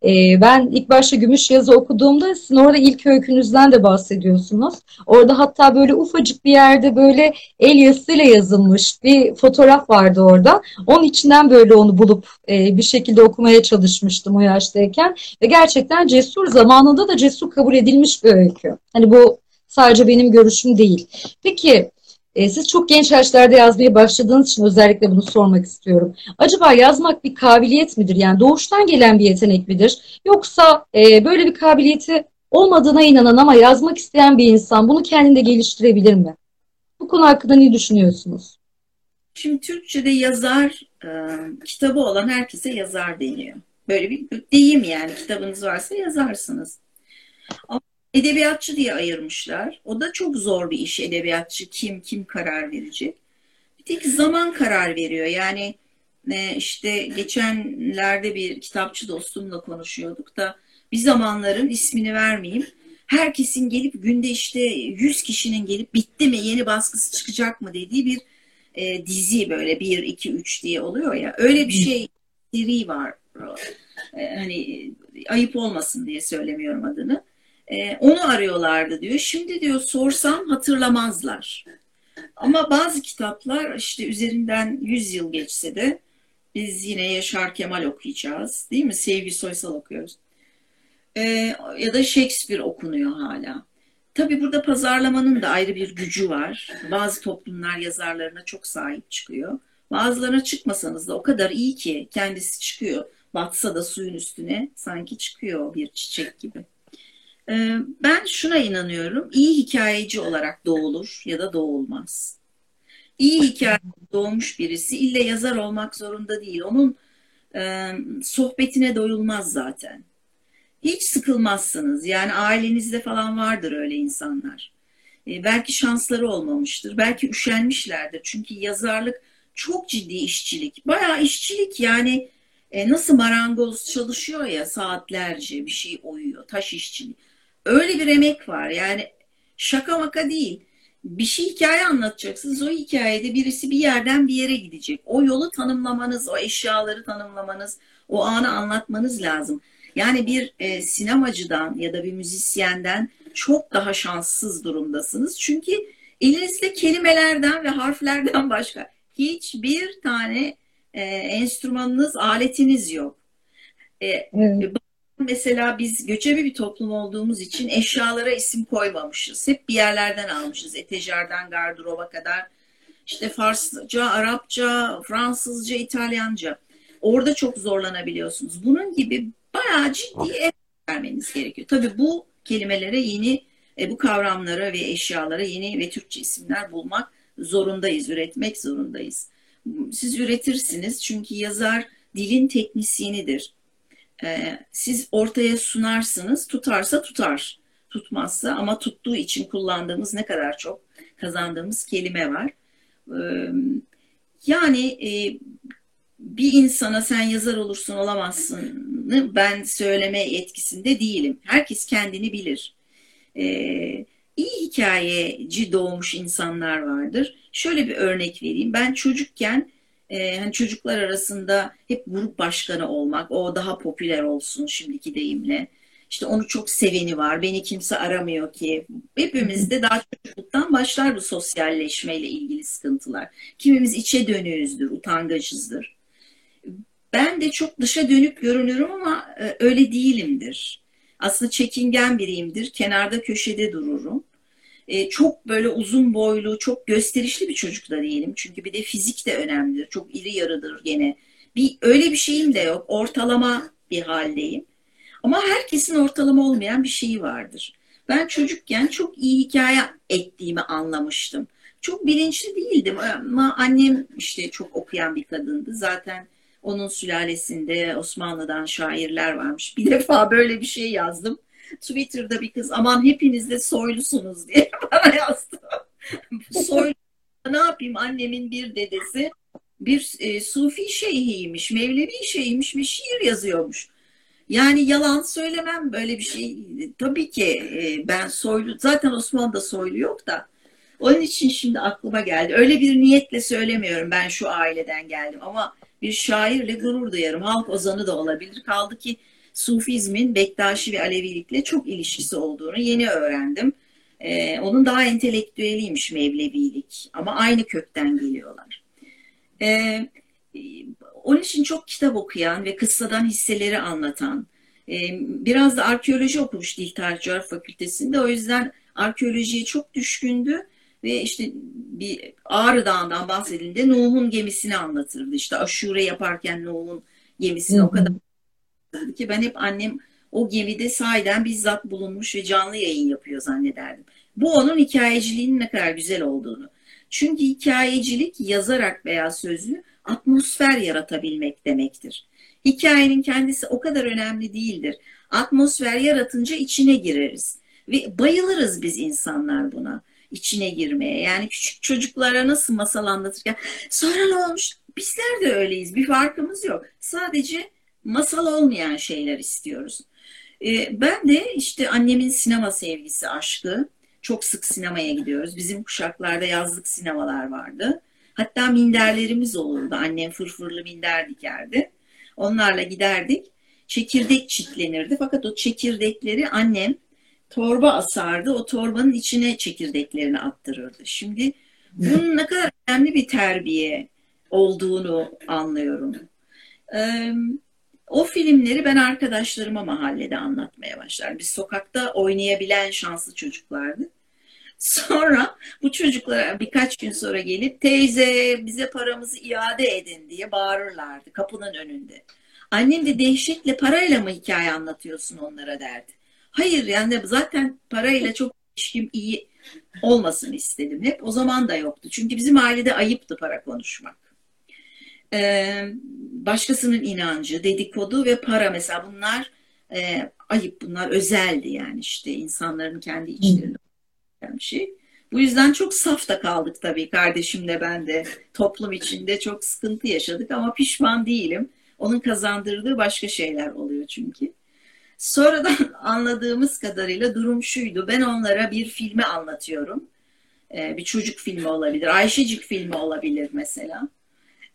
E, ben ilk başta Gümüş Yazı okuduğumda sizin orada ilk öykünüzden de bahsediyorsunuz. Orada hatta böyle ufacık bir yerde böyle el yazısıyla yazılmış bir fotoğraf vardı orada. Onun içinden böyle onu bulup e, bir şekilde okumaya çalışmıştım o yaştayken. Ve gerçekten cesur zamanında da cesur kabul edilmiş bir öykü. Hani bu sadece benim görüşüm değil. Peki e, siz çok genç yaşlarda yazmaya başladığınız için özellikle bunu sormak istiyorum. Acaba yazmak bir kabiliyet midir? Yani doğuştan gelen bir yetenek midir? Yoksa e, böyle bir kabiliyeti olmadığına inanan ama yazmak isteyen bir insan bunu kendinde geliştirebilir mi? Bu konu hakkında ne düşünüyorsunuz? Şimdi Türkçe'de yazar e, kitabı olan herkese yazar deniyor. Böyle bir deyim yani kitabınız varsa yazarsınız. Ama edebiyatçı diye ayırmışlar. O da çok zor bir iş edebiyatçı. Kim kim karar verecek? Bir tek zaman karar veriyor. Yani e, işte geçenlerde bir kitapçı dostumla konuşuyorduk da bir zamanların ismini vermeyeyim. Herkesin gelip günde işte 100 kişinin gelip bitti mi yeni baskısı çıkacak mı dediği bir e, dizi böyle 1, 2, 3 diye oluyor ya. Öyle bir şey seri var. E, hani ayıp olmasın diye söylemiyorum adını. E, onu arıyorlardı diyor. Şimdi diyor sorsam hatırlamazlar. Ama bazı kitaplar işte üzerinden 100 yıl geçse de biz yine Yaşar Kemal okuyacağız. Değil mi? Sevgi Soysal okuyoruz. E, ya da Shakespeare okunuyor hala. Tabii burada pazarlamanın da ayrı bir gücü var. Bazı toplumlar yazarlarına çok sahip çıkıyor. Bazılarına çıkmasanız da o kadar iyi ki kendisi çıkıyor. Batsa da suyun üstüne sanki çıkıyor bir çiçek gibi. Ee, ben şuna inanıyorum. İyi hikayeci olarak doğulur ya da doğulmaz. İyi hikaye doğmuş birisi ille yazar olmak zorunda değil. Onun e, sohbetine doyulmaz zaten. Hiç sıkılmazsınız. Yani ailenizde falan vardır öyle insanlar. E, belki şansları olmamıştır. Belki üşenmişlerdir. Çünkü yazarlık çok ciddi işçilik. Bayağı işçilik yani e, nasıl marangoz çalışıyor ya saatlerce bir şey oyuyor. Taş işçiliği. Öyle bir emek var. Yani şaka maka değil. bir şey hikaye anlatacaksınız. O hikayede birisi bir yerden bir yere gidecek. O yolu tanımlamanız, o eşyaları tanımlamanız, o anı anlatmanız lazım. Yani bir e, sinemacıdan ya da bir müzisyenden çok daha şanssız durumdasınız. Çünkü elinizde kelimelerden ve harflerden başka hiçbir tane e, enstrümanınız, aletiniz yok. E, evet. Mesela biz göçebe bir toplum olduğumuz için eşyalara isim koymamışız. Hep bir yerlerden almışız. Etejardan gardıroba kadar. İşte Farsça, Arapça, Fransızca, İtalyanca. Orada çok zorlanabiliyorsunuz. Bunun gibi bayağı ciddi emek vermeniz gerekiyor. Tabii bu kelimelere yeni, e, bu kavramlara ve eşyalara yeni ve Türkçe isimler bulmak zorundayız, üretmek zorundayız. Siz üretirsiniz çünkü yazar dilin teknisyenidir. E, siz ortaya sunarsınız, tutarsa tutar, tutmazsa ama tuttuğu için kullandığımız ne kadar çok kazandığımız kelime var. E, yani e, bir insana sen yazar olursun olamazsın ben söyleme etkisinde değilim. Herkes kendini bilir. Ee, iyi hikayeci doğmuş insanlar vardır. Şöyle bir örnek vereyim. Ben çocukken e, hani çocuklar arasında hep grup başkanı olmak, o daha popüler olsun şimdiki deyimle. İşte onu çok seveni var, beni kimse aramıyor ki. Hepimizde daha çocukluktan başlar bu sosyalleşmeyle ilgili sıkıntılar. Kimimiz içe dönüğüzdür, utangacızdır. Ben de çok dışa dönük görünürüm ama e, öyle değilimdir. Aslında çekingen biriyimdir. Kenarda köşede dururum. E, çok böyle uzun boylu, çok gösterişli bir çocuk da değilim. Çünkü bir de fizik de önemlidir. Çok iri yarıdır gene. Bir, öyle bir şeyim de yok. Ortalama bir haldeyim. Ama herkesin ortalama olmayan bir şeyi vardır. Ben çocukken çok iyi hikaye ettiğimi anlamıştım. Çok bilinçli değildim ama annem işte çok okuyan bir kadındı. Zaten onun sülalesinde Osmanlı'dan şairler varmış. Bir defa böyle bir şey yazdım. Twitter'da bir kız aman hepiniz de soylusunuz diye *laughs* bana yazdı. Soylu ne yapayım annemin bir dedesi bir e, sufi şeyhiymiş, Mevlevi şeyhiymiş ve şiir yazıyormuş. Yani yalan söylemem böyle bir şey. Tabii ki e, ben soylu, zaten Osmanlı'da soylu yok da. Onun için şimdi aklıma geldi. Öyle bir niyetle söylemiyorum ben şu aileden geldim ama bir şairle gurur duyarım. Halk ozanı da olabilir. Kaldı ki Sufizmin Bektaşi ve Alevilikle çok ilişkisi olduğunu yeni öğrendim. Ee, onun daha entelektüeliymiş Mevlevilik ama aynı kökten geliyorlar. Ee, onun için çok kitap okuyan ve kıssadan hisseleri anlatan, e, biraz da arkeoloji okumuş Dil Tarih Fakültesi'nde o yüzden arkeolojiye çok düşkündü ve işte bir Ağrı Dağı'ndan bahsedildiğinde Nuh'un gemisini anlatırdı. İşte aşure yaparken Nuh'un gemisini Hı-hı. o kadar ki ben hep annem o gemide sahiden bizzat bulunmuş ve canlı yayın yapıyor zannederdim. Bu onun hikayeciliğinin ne kadar güzel olduğunu. Çünkü hikayecilik yazarak veya sözlü atmosfer yaratabilmek demektir. Hikayenin kendisi o kadar önemli değildir. Atmosfer yaratınca içine gireriz. Ve bayılırız biz insanlar buna içine girmeye. Yani küçük çocuklara nasıl masal anlatırken sonra ne olmuş? Bizler de öyleyiz. Bir farkımız yok. Sadece masal olmayan şeyler istiyoruz. Ee, ben de işte annemin sinema sevgisi, aşkı. Çok sık sinemaya gidiyoruz. Bizim kuşaklarda yazlık sinemalar vardı. Hatta minderlerimiz olurdu. Annem fırfırlı minder dikerdi. Onlarla giderdik. Çekirdek çitlenirdi. Fakat o çekirdekleri annem torba asardı. O torbanın içine çekirdeklerini attırırdı. Şimdi bunun ne kadar önemli bir terbiye olduğunu anlıyorum. Ee, o filmleri ben arkadaşlarıma mahallede anlatmaya başlarım. Biz sokakta oynayabilen şanslı çocuklardı. Sonra bu çocuklara birkaç gün sonra gelip teyze bize paramızı iade edin diye bağırırlardı kapının önünde. Annem de dehşetle parayla mı hikaye anlatıyorsun onlara derdi. Hayır yani zaten parayla çok ilişkim iyi olmasın istedim. Hep o zaman da yoktu. Çünkü bizim ailede ayıptı para konuşmak. Ee, başkasının inancı, dedikodu ve para mesela bunlar e, ayıp bunlar özeldi yani işte insanların kendi içlerinde bir şey. Bu yüzden çok saf da kaldık tabii kardeşimle ben de toplum içinde çok sıkıntı yaşadık ama pişman değilim. Onun kazandırdığı başka şeyler oluyor çünkü. Sonradan *laughs* anladığımız kadarıyla durum şuydu. Ben onlara bir filmi anlatıyorum. E, bir çocuk filmi olabilir. Ayşecik filmi olabilir mesela.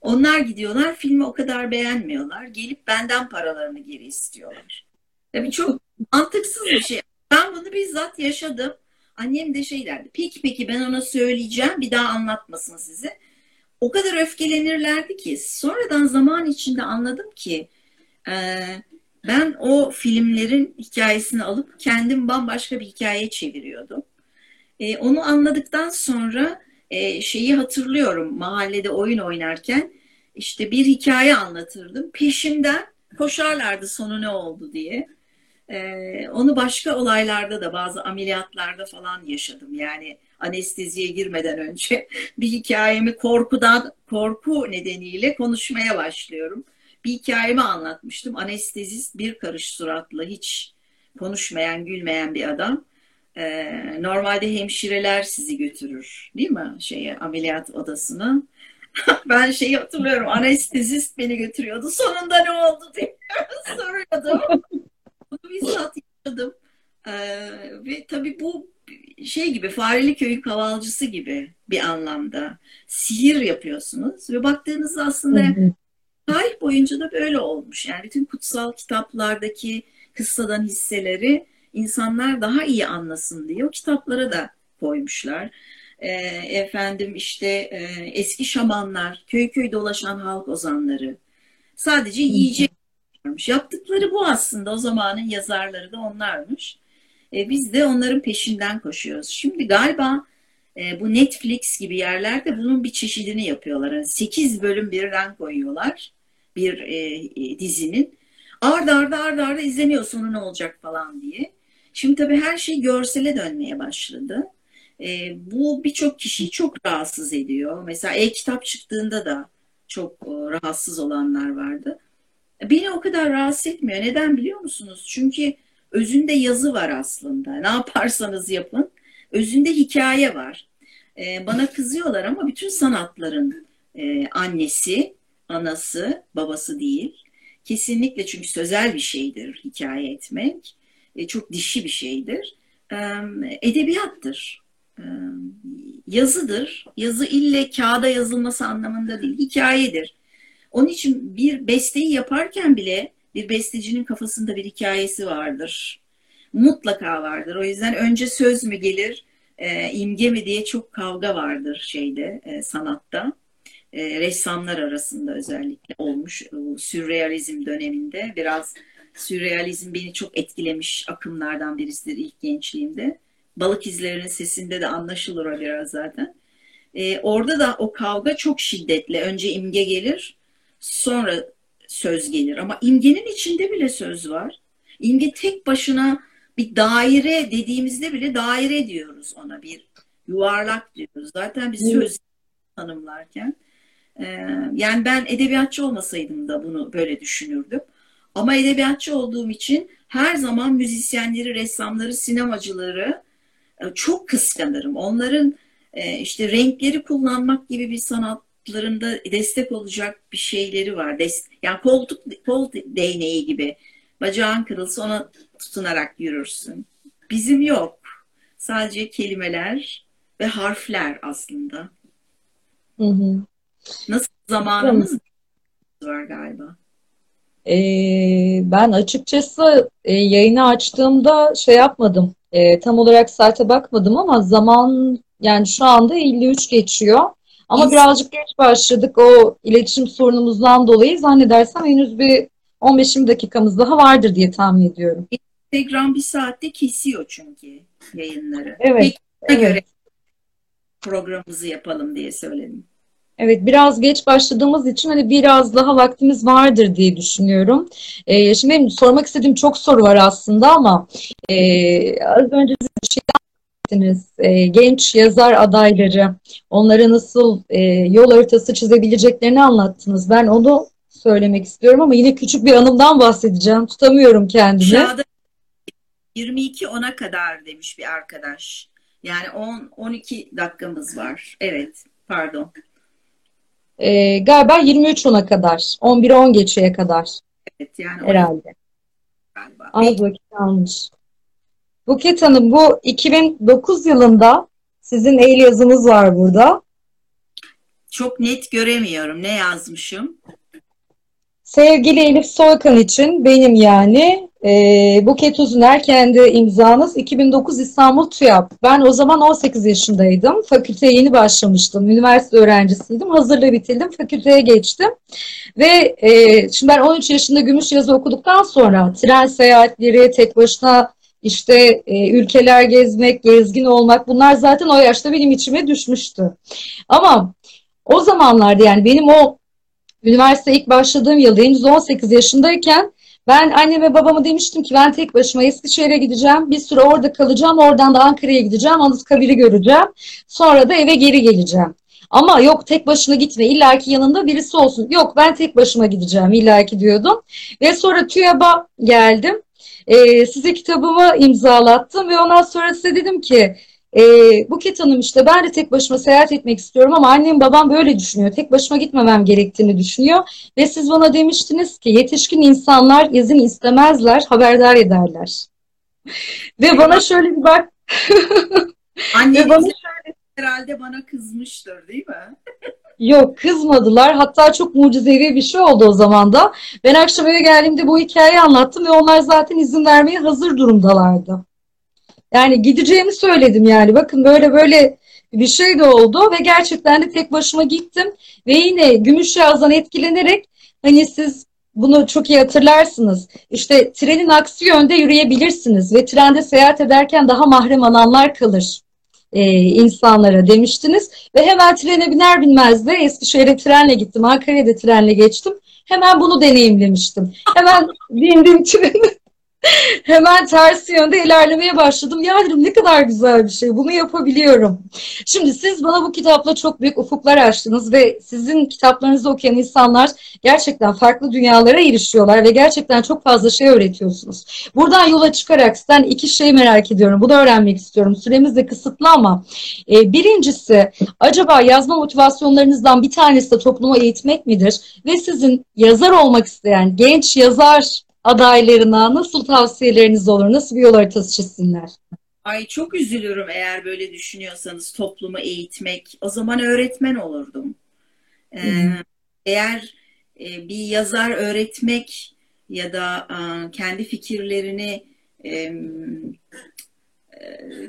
Onlar gidiyorlar filmi o kadar beğenmiyorlar. Gelip benden paralarını geri istiyorlar. Tabii çok mantıksız bir şey. Ben bunu bizzat yaşadım. Annem de şey derdi. Peki peki ben ona söyleyeceğim bir daha anlatmasın size. O kadar öfkelenirlerdi ki sonradan zaman içinde anladım ki e, ben o filmlerin hikayesini alıp kendim bambaşka bir hikaye çeviriyordum. E, onu anladıktan sonra e, şeyi hatırlıyorum mahallede oyun oynarken işte bir hikaye anlatırdım. Peşimden koşarlardı sonu ne oldu diye. Ee, onu başka olaylarda da bazı ameliyatlarda falan yaşadım. Yani anesteziye girmeden önce *laughs* bir hikayemi korkudan, korku nedeniyle konuşmaya başlıyorum. Bir hikayemi anlatmıştım. Anestezist bir karış suratlı, hiç konuşmayan, gülmeyen bir adam. Ee, normalde hemşireler sizi götürür, değil mi? Şeye ameliyat odasına. *laughs* ben şeyi hatırlıyorum. Anestezist beni götürüyordu. Sonunda ne oldu diye *laughs* soruyordum. Bunu bizzat yaşadım. Ee, ve tabii bu şey gibi Fareli Köy'ün kavalcısı gibi bir anlamda sihir yapıyorsunuz ve baktığınızda aslında tarih boyunca da böyle olmuş. Yani bütün kutsal kitaplardaki kıssadan hisseleri insanlar daha iyi anlasın diye o kitaplara da koymuşlar. E, efendim işte e, eski şamanlar, köy köy dolaşan halk ozanları sadece yiyecek. Yaptıkları bu aslında o zamanın yazarları da onlarmış. E, biz de onların peşinden koşuyoruz. Şimdi galiba e, bu Netflix gibi yerlerde bunun bir çeşidini yapıyorlar. Yani 8 bölüm birden koyuyorlar bir e, e, dizinin. Arda arda arda arda izleniyor sonu ne olacak falan diye. Şimdi tabii her şey görsele dönmeye başladı. E, bu birçok kişiyi çok rahatsız ediyor. Mesela e-kitap çıktığında da çok e, rahatsız olanlar vardı. Beni o kadar rahatsız etmiyor. Neden biliyor musunuz? Çünkü özünde yazı var aslında. Ne yaparsanız yapın. Özünde hikaye var. E, bana kızıyorlar ama bütün sanatların e, annesi, anası, babası değil. Kesinlikle çünkü sözel bir şeydir hikaye etmek. E, çok dişi bir şeydir. E, edebiyattır. E, yazıdır. Yazı ille kağıda yazılması anlamında değil. Hikayedir. Onun için bir besteyi yaparken bile bir bestecinin kafasında bir hikayesi vardır. Mutlaka vardır. O yüzden önce söz mü gelir, e, imge mi diye çok kavga vardır şeyde, e, sanatta. E, ressamlar arasında özellikle olmuş. O, sürrealizm döneminde biraz sürrealizm beni çok etkilemiş akımlardan birisidir ilk gençliğimde. Balık izlerinin sesinde de anlaşılır o biraz zaten. E, orada da o kavga çok şiddetli. Önce imge gelir, sonra söz gelir. Ama imgenin içinde bile söz var. İmge tek başına bir daire dediğimizde bile daire diyoruz ona bir yuvarlak diyoruz. Zaten bir söz tanımlarken. Ee, yani ben edebiyatçı olmasaydım da bunu böyle düşünürdüm. Ama edebiyatçı olduğum için her zaman müzisyenleri, ressamları, sinemacıları e, çok kıskanırım. Onların e, işte renkleri kullanmak gibi bir sanat hayatlarında destek olacak bir şeyleri var. Des yani koltuk kol değneği gibi. Bacağın kırılsa ona tutunarak yürürsün. Bizim yok. Sadece kelimeler ve harfler aslında. Hı hı. Nasıl zamanımız hı. var galiba. Ee, ben açıkçası e, yayını açtığımda şey yapmadım. E, tam olarak saate bakmadım ama zaman yani şu anda 53 geçiyor. Ama birazcık geç başladık o iletişim sorunumuzdan dolayı zannedersem henüz bir 15-20 dakikamız daha vardır diye tahmin ediyorum. Instagram bir saatte kesiyor çünkü yayınları. Evet. Peki, evet. göre programımızı yapalım diye söyledim. Evet biraz geç başladığımız için hani biraz daha vaktimiz vardır diye düşünüyorum. Ee, şimdi benim sormak istediğim çok soru var aslında ama e, az önce bir şey bahsettiniz. E, genç yazar adayları, onlara nasıl e, yol haritası çizebileceklerini anlattınız. Ben onu söylemek istiyorum ama yine küçük bir anımdan bahsedeceğim. Tutamıyorum kendimi. Şahada 22 ona kadar demiş bir arkadaş. Yani 10 12 dakikamız var. Evet, pardon. E, galiba 23 ona kadar. 11 10 geçeye kadar. Evet, yani herhalde. Galiba. Az vakit almış. Buket Hanım bu 2009 yılında Sizin el yazınız var burada. Çok net göremiyorum. Ne yazmışım? Sevgili Elif Soykan için benim yani e, Buket Uzuner kendi imzanız 2009 İstanbul TÜYAP. Ben o zaman 18 yaşındaydım. Fakülteye yeni başlamıştım. Üniversite öğrencisiydim. Hazırlığı bitirdim. Fakülteye geçtim. Ve e, şimdi ben 13 yaşında gümüş yazı okuduktan sonra tren seyahatleri, tek başına işte e, ülkeler gezmek, gezgin olmak bunlar zaten o yaşta benim içime düşmüştü. Ama o zamanlarda yani benim o üniversite ilk başladığım yıl henüz 18 yaşındayken ben anneme babama demiştim ki ben tek başıma Eskişehir'e gideceğim. Bir süre orada kalacağım. Oradan da Ankara'ya gideceğim. Anıtkabir'i göreceğim. Sonra da eve geri geleceğim. Ama yok tek başına gitme. İlla ki yanında birisi olsun. Yok ben tek başıma gideceğim illa ki diyordum. Ve sonra TÜYAB'a geldim. Ee, size kitabımı imzalattım ve ondan sonra size dedim ki e, Buket Hanım işte ben de tek başıma seyahat etmek istiyorum ama annem babam böyle düşünüyor. Tek başıma gitmemem gerektiğini düşünüyor. Ve siz bana demiştiniz ki yetişkin insanlar izin istemezler, haberdar ederler. *laughs* Ve bana şöyle bir bak. *laughs* Anneniz bana şöyle... herhalde bana kızmıştır değil mi? *laughs* Yok kızmadılar. Hatta çok mucizevi bir şey oldu o zaman da. Ben akşam eve geldiğimde bu hikayeyi anlattım ve onlar zaten izin vermeye hazır durumdalardı. Yani gideceğimi söyledim yani. Bakın böyle böyle bir şey de oldu ve gerçekten de tek başıma gittim ve yine Gümüşyaz'dan etkilenerek hani siz bunu çok iyi hatırlarsınız. İşte trenin aksi yönde yürüyebilirsiniz ve trende seyahat ederken daha mahrem alanlar kalır e, insanlara demiştiniz. Ve hemen trene biner binmez de Eskişehir'e trenle gittim, Ankara'ya da trenle geçtim. Hemen bunu deneyimlemiştim. Hemen *laughs* bindim trene. *laughs* Hemen tersi yönde ilerlemeye başladım. Ya dedim ne kadar güzel bir şey. Bunu yapabiliyorum. Şimdi siz bana bu kitapla çok büyük ufuklar açtınız ve sizin kitaplarınızı okuyan insanlar gerçekten farklı dünyalara erişiyorlar ve gerçekten çok fazla şey öğretiyorsunuz. Buradan yola çıkarak sizden iki şey merak ediyorum. Bunu öğrenmek istiyorum. Süremiz de kısıtlı ama e, birincisi acaba yazma motivasyonlarınızdan bir tanesi de toplumu eğitmek midir? Ve sizin yazar olmak isteyen genç yazar adaylarına nasıl tavsiyeleriniz olur? Nasıl bir yol haritası çizsinler? Ay çok üzülürüm eğer böyle düşünüyorsanız toplumu eğitmek. O zaman öğretmen olurdum. Ee, eğer e, bir yazar öğretmek ya da e, kendi fikirlerini e,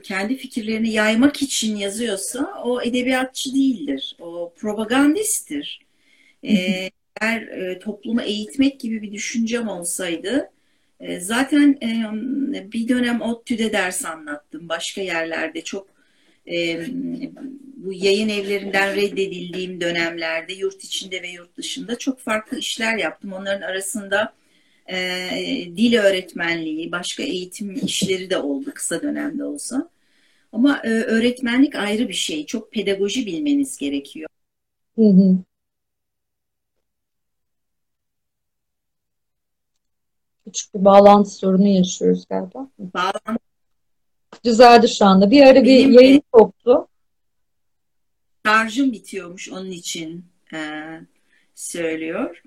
kendi fikirlerini yaymak için yazıyorsa o edebiyatçı değildir. O propagandisttir. E, eğer e, toplumu eğitmek gibi bir düşüncem olsaydı e, zaten e, bir dönem ODTÜ'de ders anlattım. Başka yerlerde çok e, bu yayın evlerinden reddedildiğim dönemlerde yurt içinde ve yurt dışında çok farklı işler yaptım. Onların arasında e, dil öğretmenliği, başka eğitim işleri de oldu kısa dönemde olsa. Ama e, öğretmenlik ayrı bir şey. Çok pedagoji bilmeniz gerekiyor. Hı hı. Küçük bir bağlantı sorunu yaşıyoruz galiba. Bağlantı. Düzeldi şu anda. Bir ara bir yayın koptu. Şarjım bitiyormuş onun için e, söylüyor.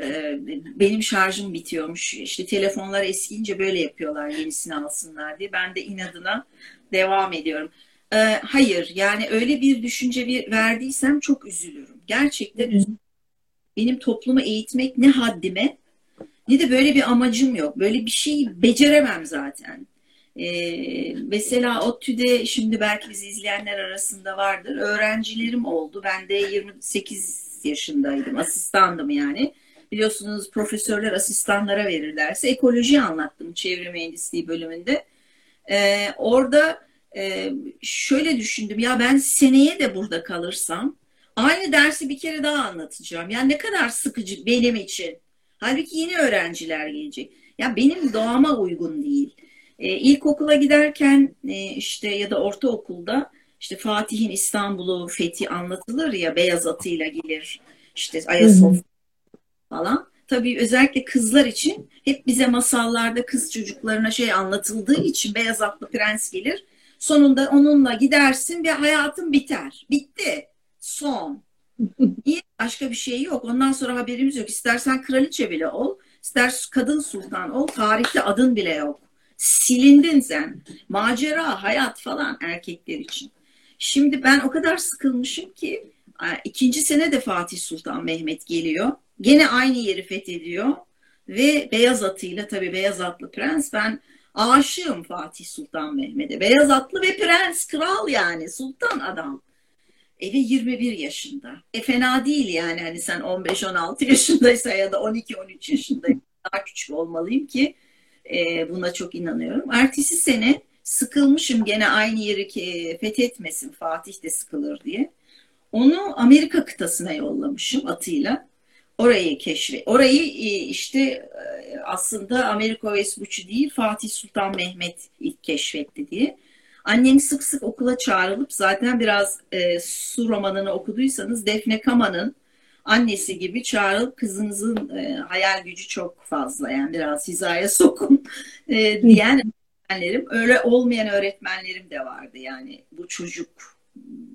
E, benim şarjım bitiyormuş. İşte telefonlar eskiyince böyle yapıyorlar yenisini alsınlar diye. Ben de inadına devam ediyorum. E, hayır yani öyle bir düşünce bir verdiysem çok üzülürüm. Gerçekten üzülürüm. Benim toplumu eğitmek ne haddime ne de böyle bir amacım yok. Böyle bir şey beceremem zaten. Ee, mesela ODTÜ'de şimdi belki bizi izleyenler arasında vardır. Öğrencilerim oldu. Ben de 28 yaşındaydım. Asistandım yani. Biliyorsunuz profesörler asistanlara verirlerse ekoloji anlattım çevre mühendisliği bölümünde. Ee, orada e, şöyle düşündüm. Ya ben seneye de burada kalırsam aynı dersi bir kere daha anlatacağım. Yani ne kadar sıkıcı benim için. Halbuki yeni öğrenciler gelecek. Ya benim doğama uygun değil. E, ilkokula giderken e, işte ya da ortaokulda işte Fatih'in İstanbul'u fethi anlatılır ya beyaz atıyla gelir. İşte Ayasofya falan. Tabii özellikle kızlar için hep bize masallarda kız çocuklarına şey anlatıldığı için beyaz atlı prens gelir. Sonunda onunla gidersin ve hayatın biter. Bitti. Son. Niye? Başka bir şey yok. Ondan sonra haberimiz yok. İstersen kraliçe bile ol, ister kadın sultan ol, tarihte adın bile yok. Silindin sen. Macera, hayat falan erkekler için. Şimdi ben o kadar sıkılmışım ki ikinci sene de Fatih Sultan Mehmet geliyor. Gene aynı yeri fethediyor ve beyaz atıyla tabii beyaz atlı prens ben aşığım Fatih Sultan Mehmet'e. Beyaz atlı ve prens, kral yani sultan adam. E ve 21 yaşında. E fena değil yani hani sen 15-16 *laughs* yaşındaysa ya da 12-13 yaşındaysa daha küçük olmalıyım ki e, buna çok inanıyorum. Ertesi sene sıkılmışım gene aynı yeri ki fethetmesin Fatih de sıkılır diye. Onu Amerika kıtasına yollamışım atıyla. Orayı keşfe. Orayı e, işte e, aslında Amerika Vespucci değil Fatih Sultan Mehmet ilk keşfetti diye. Annem sık sık okula çağrılıp zaten biraz e, su romanını okuduysanız Defne Kama'nın annesi gibi çağrılıp kızınızın e, hayal gücü çok fazla yani biraz hizaya *laughs* sokun e, diyen öğretmenlerim. Öyle olmayan öğretmenlerim de vardı yani bu çocuk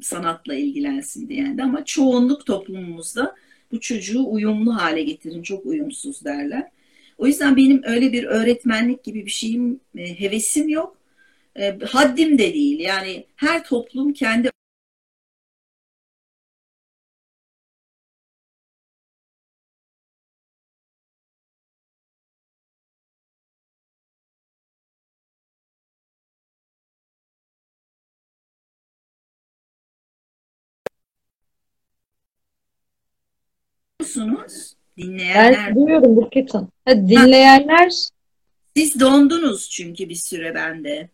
sanatla ilgilensin diyen de ama çoğunluk toplumumuzda bu çocuğu uyumlu hale getirin çok uyumsuz derler. O yüzden benim öyle bir öğretmenlik gibi bir şeyim e, hevesim yok. E, haddim de değil. Yani her toplum kendi musunuz? Dinleyenler. Ben duyuyorum Burket Hanım. dinleyenler. Siz dondunuz çünkü bir süre bende.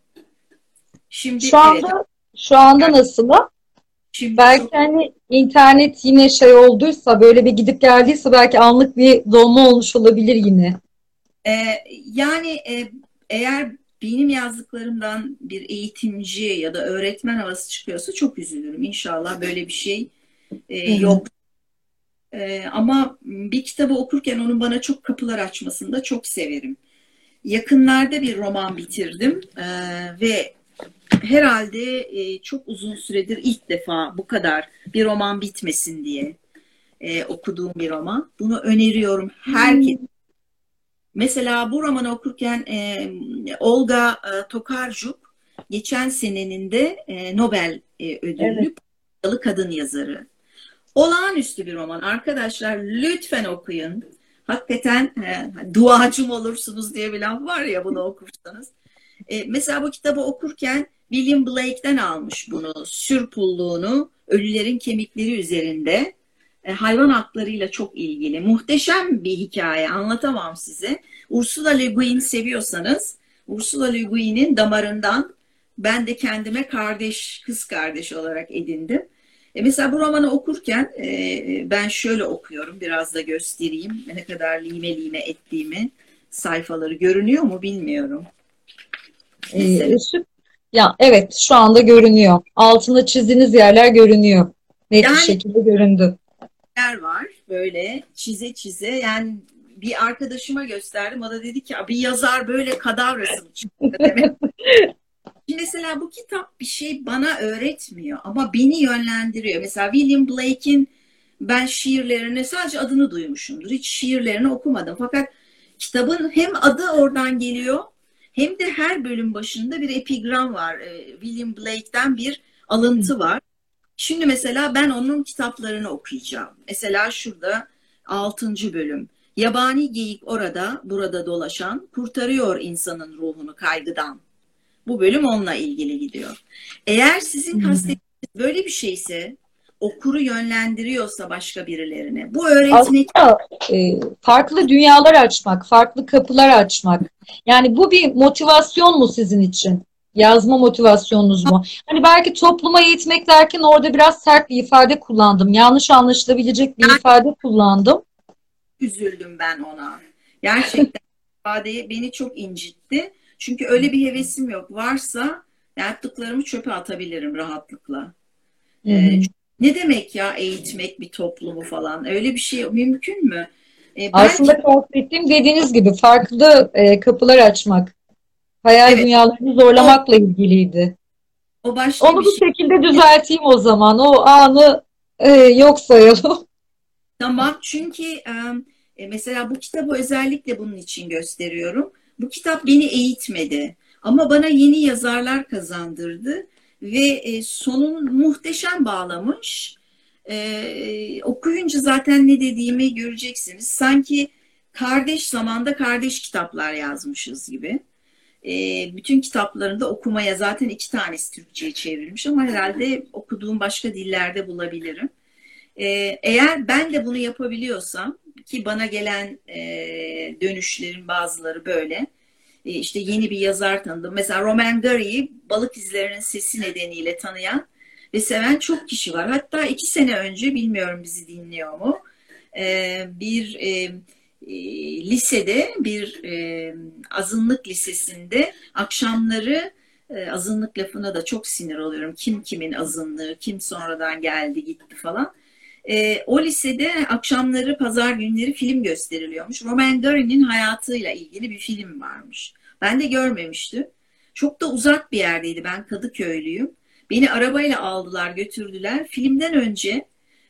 Şimdi şu anda evet. şu anda nasıl? Şimdi belki hani internet yine şey olduysa böyle bir gidip geldiyse belki anlık bir donma olmuş olabilir yine. Ee, yani e, eğer benim yazdıklarımdan bir eğitimci ya da öğretmen havası çıkıyorsa çok üzülürüm. İnşallah böyle bir şey e, yok. E, ama bir kitabı okurken onun bana çok kapılar açmasını da çok severim. Yakınlarda bir roman bitirdim e, ve herhalde e, çok uzun süredir ilk defa bu kadar bir roman bitmesin diye e, okuduğum bir roman. Bunu öneriyorum herkes. Hmm. Mesela bu romanı okurken e, Olga e, Tokarczuk geçen senenin de e, Nobel e, ödüllü evet. kadın yazarı. Olağanüstü bir roman. Arkadaşlar lütfen okuyun. Hakikaten e, duacım olursunuz diye bir laf var ya bunu okursanız. E, mesela bu kitabı okurken William Blake'den almış bunu. Sürpulluğunu ölülerin kemikleri üzerinde e, hayvan haklarıyla çok ilgili. Muhteşem bir hikaye anlatamam size. Ursula Le Guin seviyorsanız Ursula Le Guin'in damarından ben de kendime kardeş, kız kardeş olarak edindim. E mesela bu romanı okurken e, ben şöyle okuyorum, biraz da göstereyim ne kadar lime lime ettiğimi. Sayfaları görünüyor mu bilmiyorum. Ee, ya evet şu anda görünüyor. Altında çizdiğiniz yerler görünüyor. Net yani, bir şekilde göründü. Yer var böyle çize çize yani bir arkadaşıma gösterdim. O da dedi ki bir yazar böyle kadavrasını çıktı *laughs* demek. Şimdi mesela bu kitap bir şey bana öğretmiyor ama beni yönlendiriyor. Mesela William Blake'in ben şiirlerini sadece adını duymuşumdur. Hiç şiirlerini okumadım. Fakat kitabın hem adı oradan geliyor hem de her bölüm başında bir epigram var. Ee, William Blake'den bir alıntı var. Şimdi mesela ben onun kitaplarını okuyacağım. Mesela şurada 6. bölüm. Yabani geyik orada, burada dolaşan, kurtarıyor insanın ruhunu kaygıdan. Bu bölüm onunla ilgili gidiyor. Eğer sizin kastettiğiniz böyle bir şeyse okuru yönlendiriyorsa başka birilerine. Bu öğretmek e, farklı dünyalar açmak, farklı kapılar açmak. Yani bu bir motivasyon mu sizin için? Yazma motivasyonunuz mu? Hani belki topluma eğitmek derken orada biraz sert bir ifade kullandım. Yanlış anlaşılabilecek bir ifade kullandım. Üzüldüm ben ona. Gerçekten *laughs* ifadeyi beni çok incitti. Çünkü öyle bir hevesim yok. Varsa yaptıklarımı çöpe atabilirim rahatlıkla. Ee, ne demek ya eğitmek bir toplumu falan? Öyle bir şey mümkün mü? Aslında belki... kastettiğim dediğiniz gibi farklı e, kapılar açmak. Hayal evet. dünyalarını zorlamakla o, ilgiliydi. O başka Onu bir bu şey. şekilde düzelteyim o zaman. O anı e, yok sayalım. *laughs* Tamam çünkü e, mesela bu kitabı özellikle bunun için gösteriyorum. Bu kitap beni eğitmedi ama bana yeni yazarlar kazandırdı ve e, sonunu muhteşem bağlamış. E, okuyunca zaten ne dediğimi göreceksiniz. Sanki kardeş zamanda kardeş kitaplar yazmışız gibi. E, bütün kitaplarında okumaya zaten iki tanesi Türkçe'ye çevrilmiş ama herhalde okuduğum başka dillerde bulabilirim. E, eğer ben de bunu yapabiliyorsam ki bana gelen e, dönüşlerin bazıları böyle işte yeni bir yazar tanıdım. Mesela Roman Gary'i balık izlerinin sesi nedeniyle tanıyan ve seven çok kişi var. Hatta iki sene önce bilmiyorum bizi dinliyor mu e, bir e, lisede bir azınlık lisesinde akşamları azınlık lafına da çok sinir oluyorum. Kim kimin azınlığı, kim sonradan geldi gitti falan. E, o lisede akşamları pazar günleri film gösteriliyormuş. Roman Gary'nin hayatıyla ilgili bir film varmış. Ben de görmemiştim. Çok da uzak bir yerdeydi. Ben Kadıköylüyüm. Beni arabayla aldılar, götürdüler. Filmden önce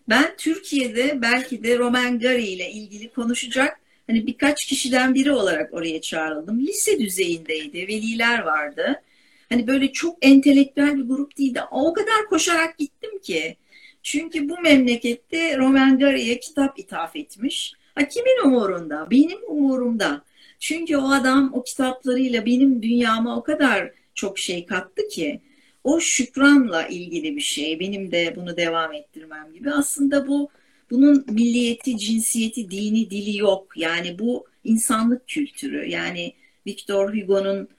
ben Türkiye'de belki de Roman Gary ile ilgili konuşacak hani birkaç kişiden biri olarak oraya çağrıldım. Lise düzeyindeydi, veliler vardı. Hani böyle çok entelektüel bir grup değildi. O kadar koşarak gittim ki. Çünkü bu memlekette Roman Gary'e kitap ithaf etmiş. Ha, kimin umurunda? Benim umurumda. Çünkü o adam o kitaplarıyla benim dünyama o kadar çok şey kattı ki o şükranla ilgili bir şey. Benim de bunu devam ettirmem gibi. Aslında bu bunun milliyeti, cinsiyeti, dini, dili yok. Yani bu insanlık kültürü. Yani Victor Hugo'nun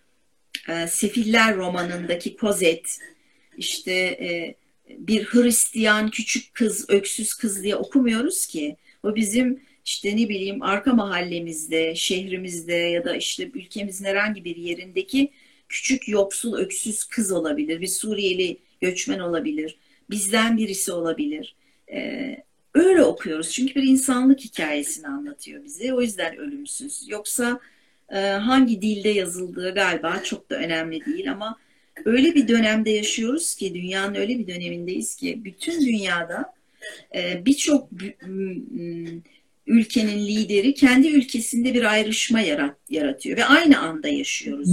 e, Sefiller romanındaki Cosette işte e, bir Hristiyan küçük kız, öksüz kız diye okumuyoruz ki. O bizim işte ne bileyim arka mahallemizde, şehrimizde ya da işte ülkemizin herhangi bir yerindeki küçük yoksul öksüz kız olabilir. Bir Suriyeli göçmen olabilir. Bizden birisi olabilir. Ee, öyle okuyoruz. Çünkü bir insanlık hikayesini anlatıyor bize. O yüzden ölümsüz. Yoksa e, hangi dilde yazıldığı galiba çok da önemli değil ama öyle bir dönemde yaşıyoruz ki dünyanın öyle bir dönemindeyiz ki bütün dünyada e, birçok ülkenin lideri kendi ülkesinde bir ayrışma yarat, yaratıyor ve aynı anda yaşıyoruz.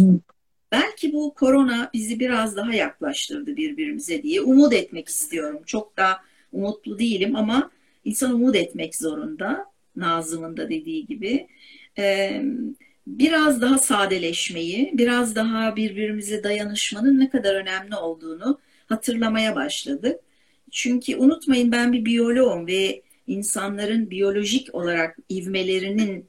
Belki bu korona bizi biraz daha yaklaştırdı birbirimize diye umut etmek istiyorum. Çok da umutlu değilim ama insan umut etmek zorunda. Nazım'ın da dediği gibi. Ee, biraz daha sadeleşmeyi, biraz daha birbirimize dayanışmanın ne kadar önemli olduğunu hatırlamaya başladık. Çünkü unutmayın ben bir biyoloğum ve insanların biyolojik olarak ivmelerinin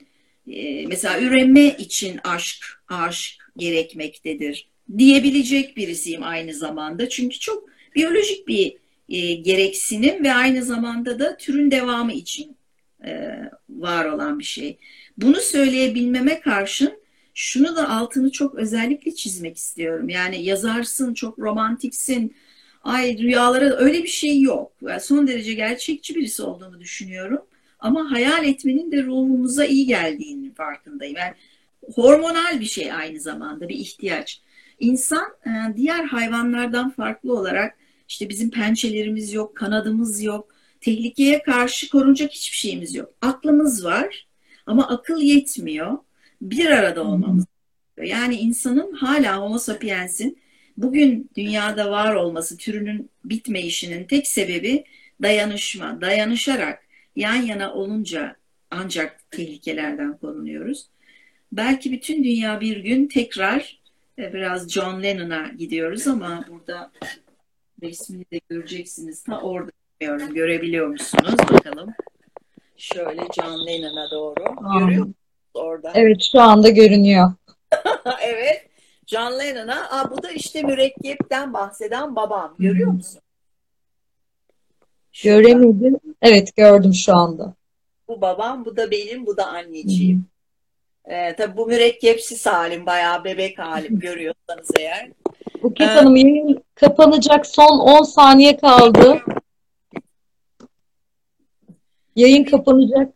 e, mesela üreme için aşk, aşk gerekmektedir diyebilecek birisiyim aynı zamanda. Çünkü çok biyolojik bir e, gereksinim ve aynı zamanda da türün devamı için e, var olan bir şey. Bunu söyleyebilmeme karşın şunu da altını çok özellikle çizmek istiyorum. Yani yazarsın, çok romantiksin, ay rüyalara öyle bir şey yok. Yani son derece gerçekçi birisi olduğunu düşünüyorum. Ama hayal etmenin de ruhumuza iyi geldiğini farkındayım. Yani hormonal bir şey aynı zamanda bir ihtiyaç. İnsan e, diğer hayvanlardan farklı olarak işte bizim pençelerimiz yok, kanadımız yok, tehlikeye karşı korunacak hiçbir şeyimiz yok. Aklımız var ama akıl yetmiyor. Bir arada olmamız. Yani insanın hala homo sapiensin bugün dünyada var olması, türünün bitmeyişinin tek sebebi dayanışma. Dayanışarak yan yana olunca ancak tehlikelerden korunuyoruz. Belki bütün dünya bir gün tekrar e, biraz John Lennon'a gidiyoruz ama burada resmini de göreceksiniz. Ta orada görüyorum. Görebiliyor musunuz? Bakalım. Şöyle John Lennon'a doğru. Görüyor musunuz orada? *laughs* Evet şu anda görünüyor. evet. John Lennon'a. Aa, bu da işte mürekkepten bahseden babam. Görüyor musun? Şurada. Göremedim. Evet gördüm şu anda. Bu babam, bu da benim, bu da anneciğim. Ee, tabii bu mürekkepsiz halim, bayağı bebek halim *laughs* görüyorsanız eğer. Buket ee, Hanım yayın kapanacak son 10 saniye kaldı. Yayın kapanacak.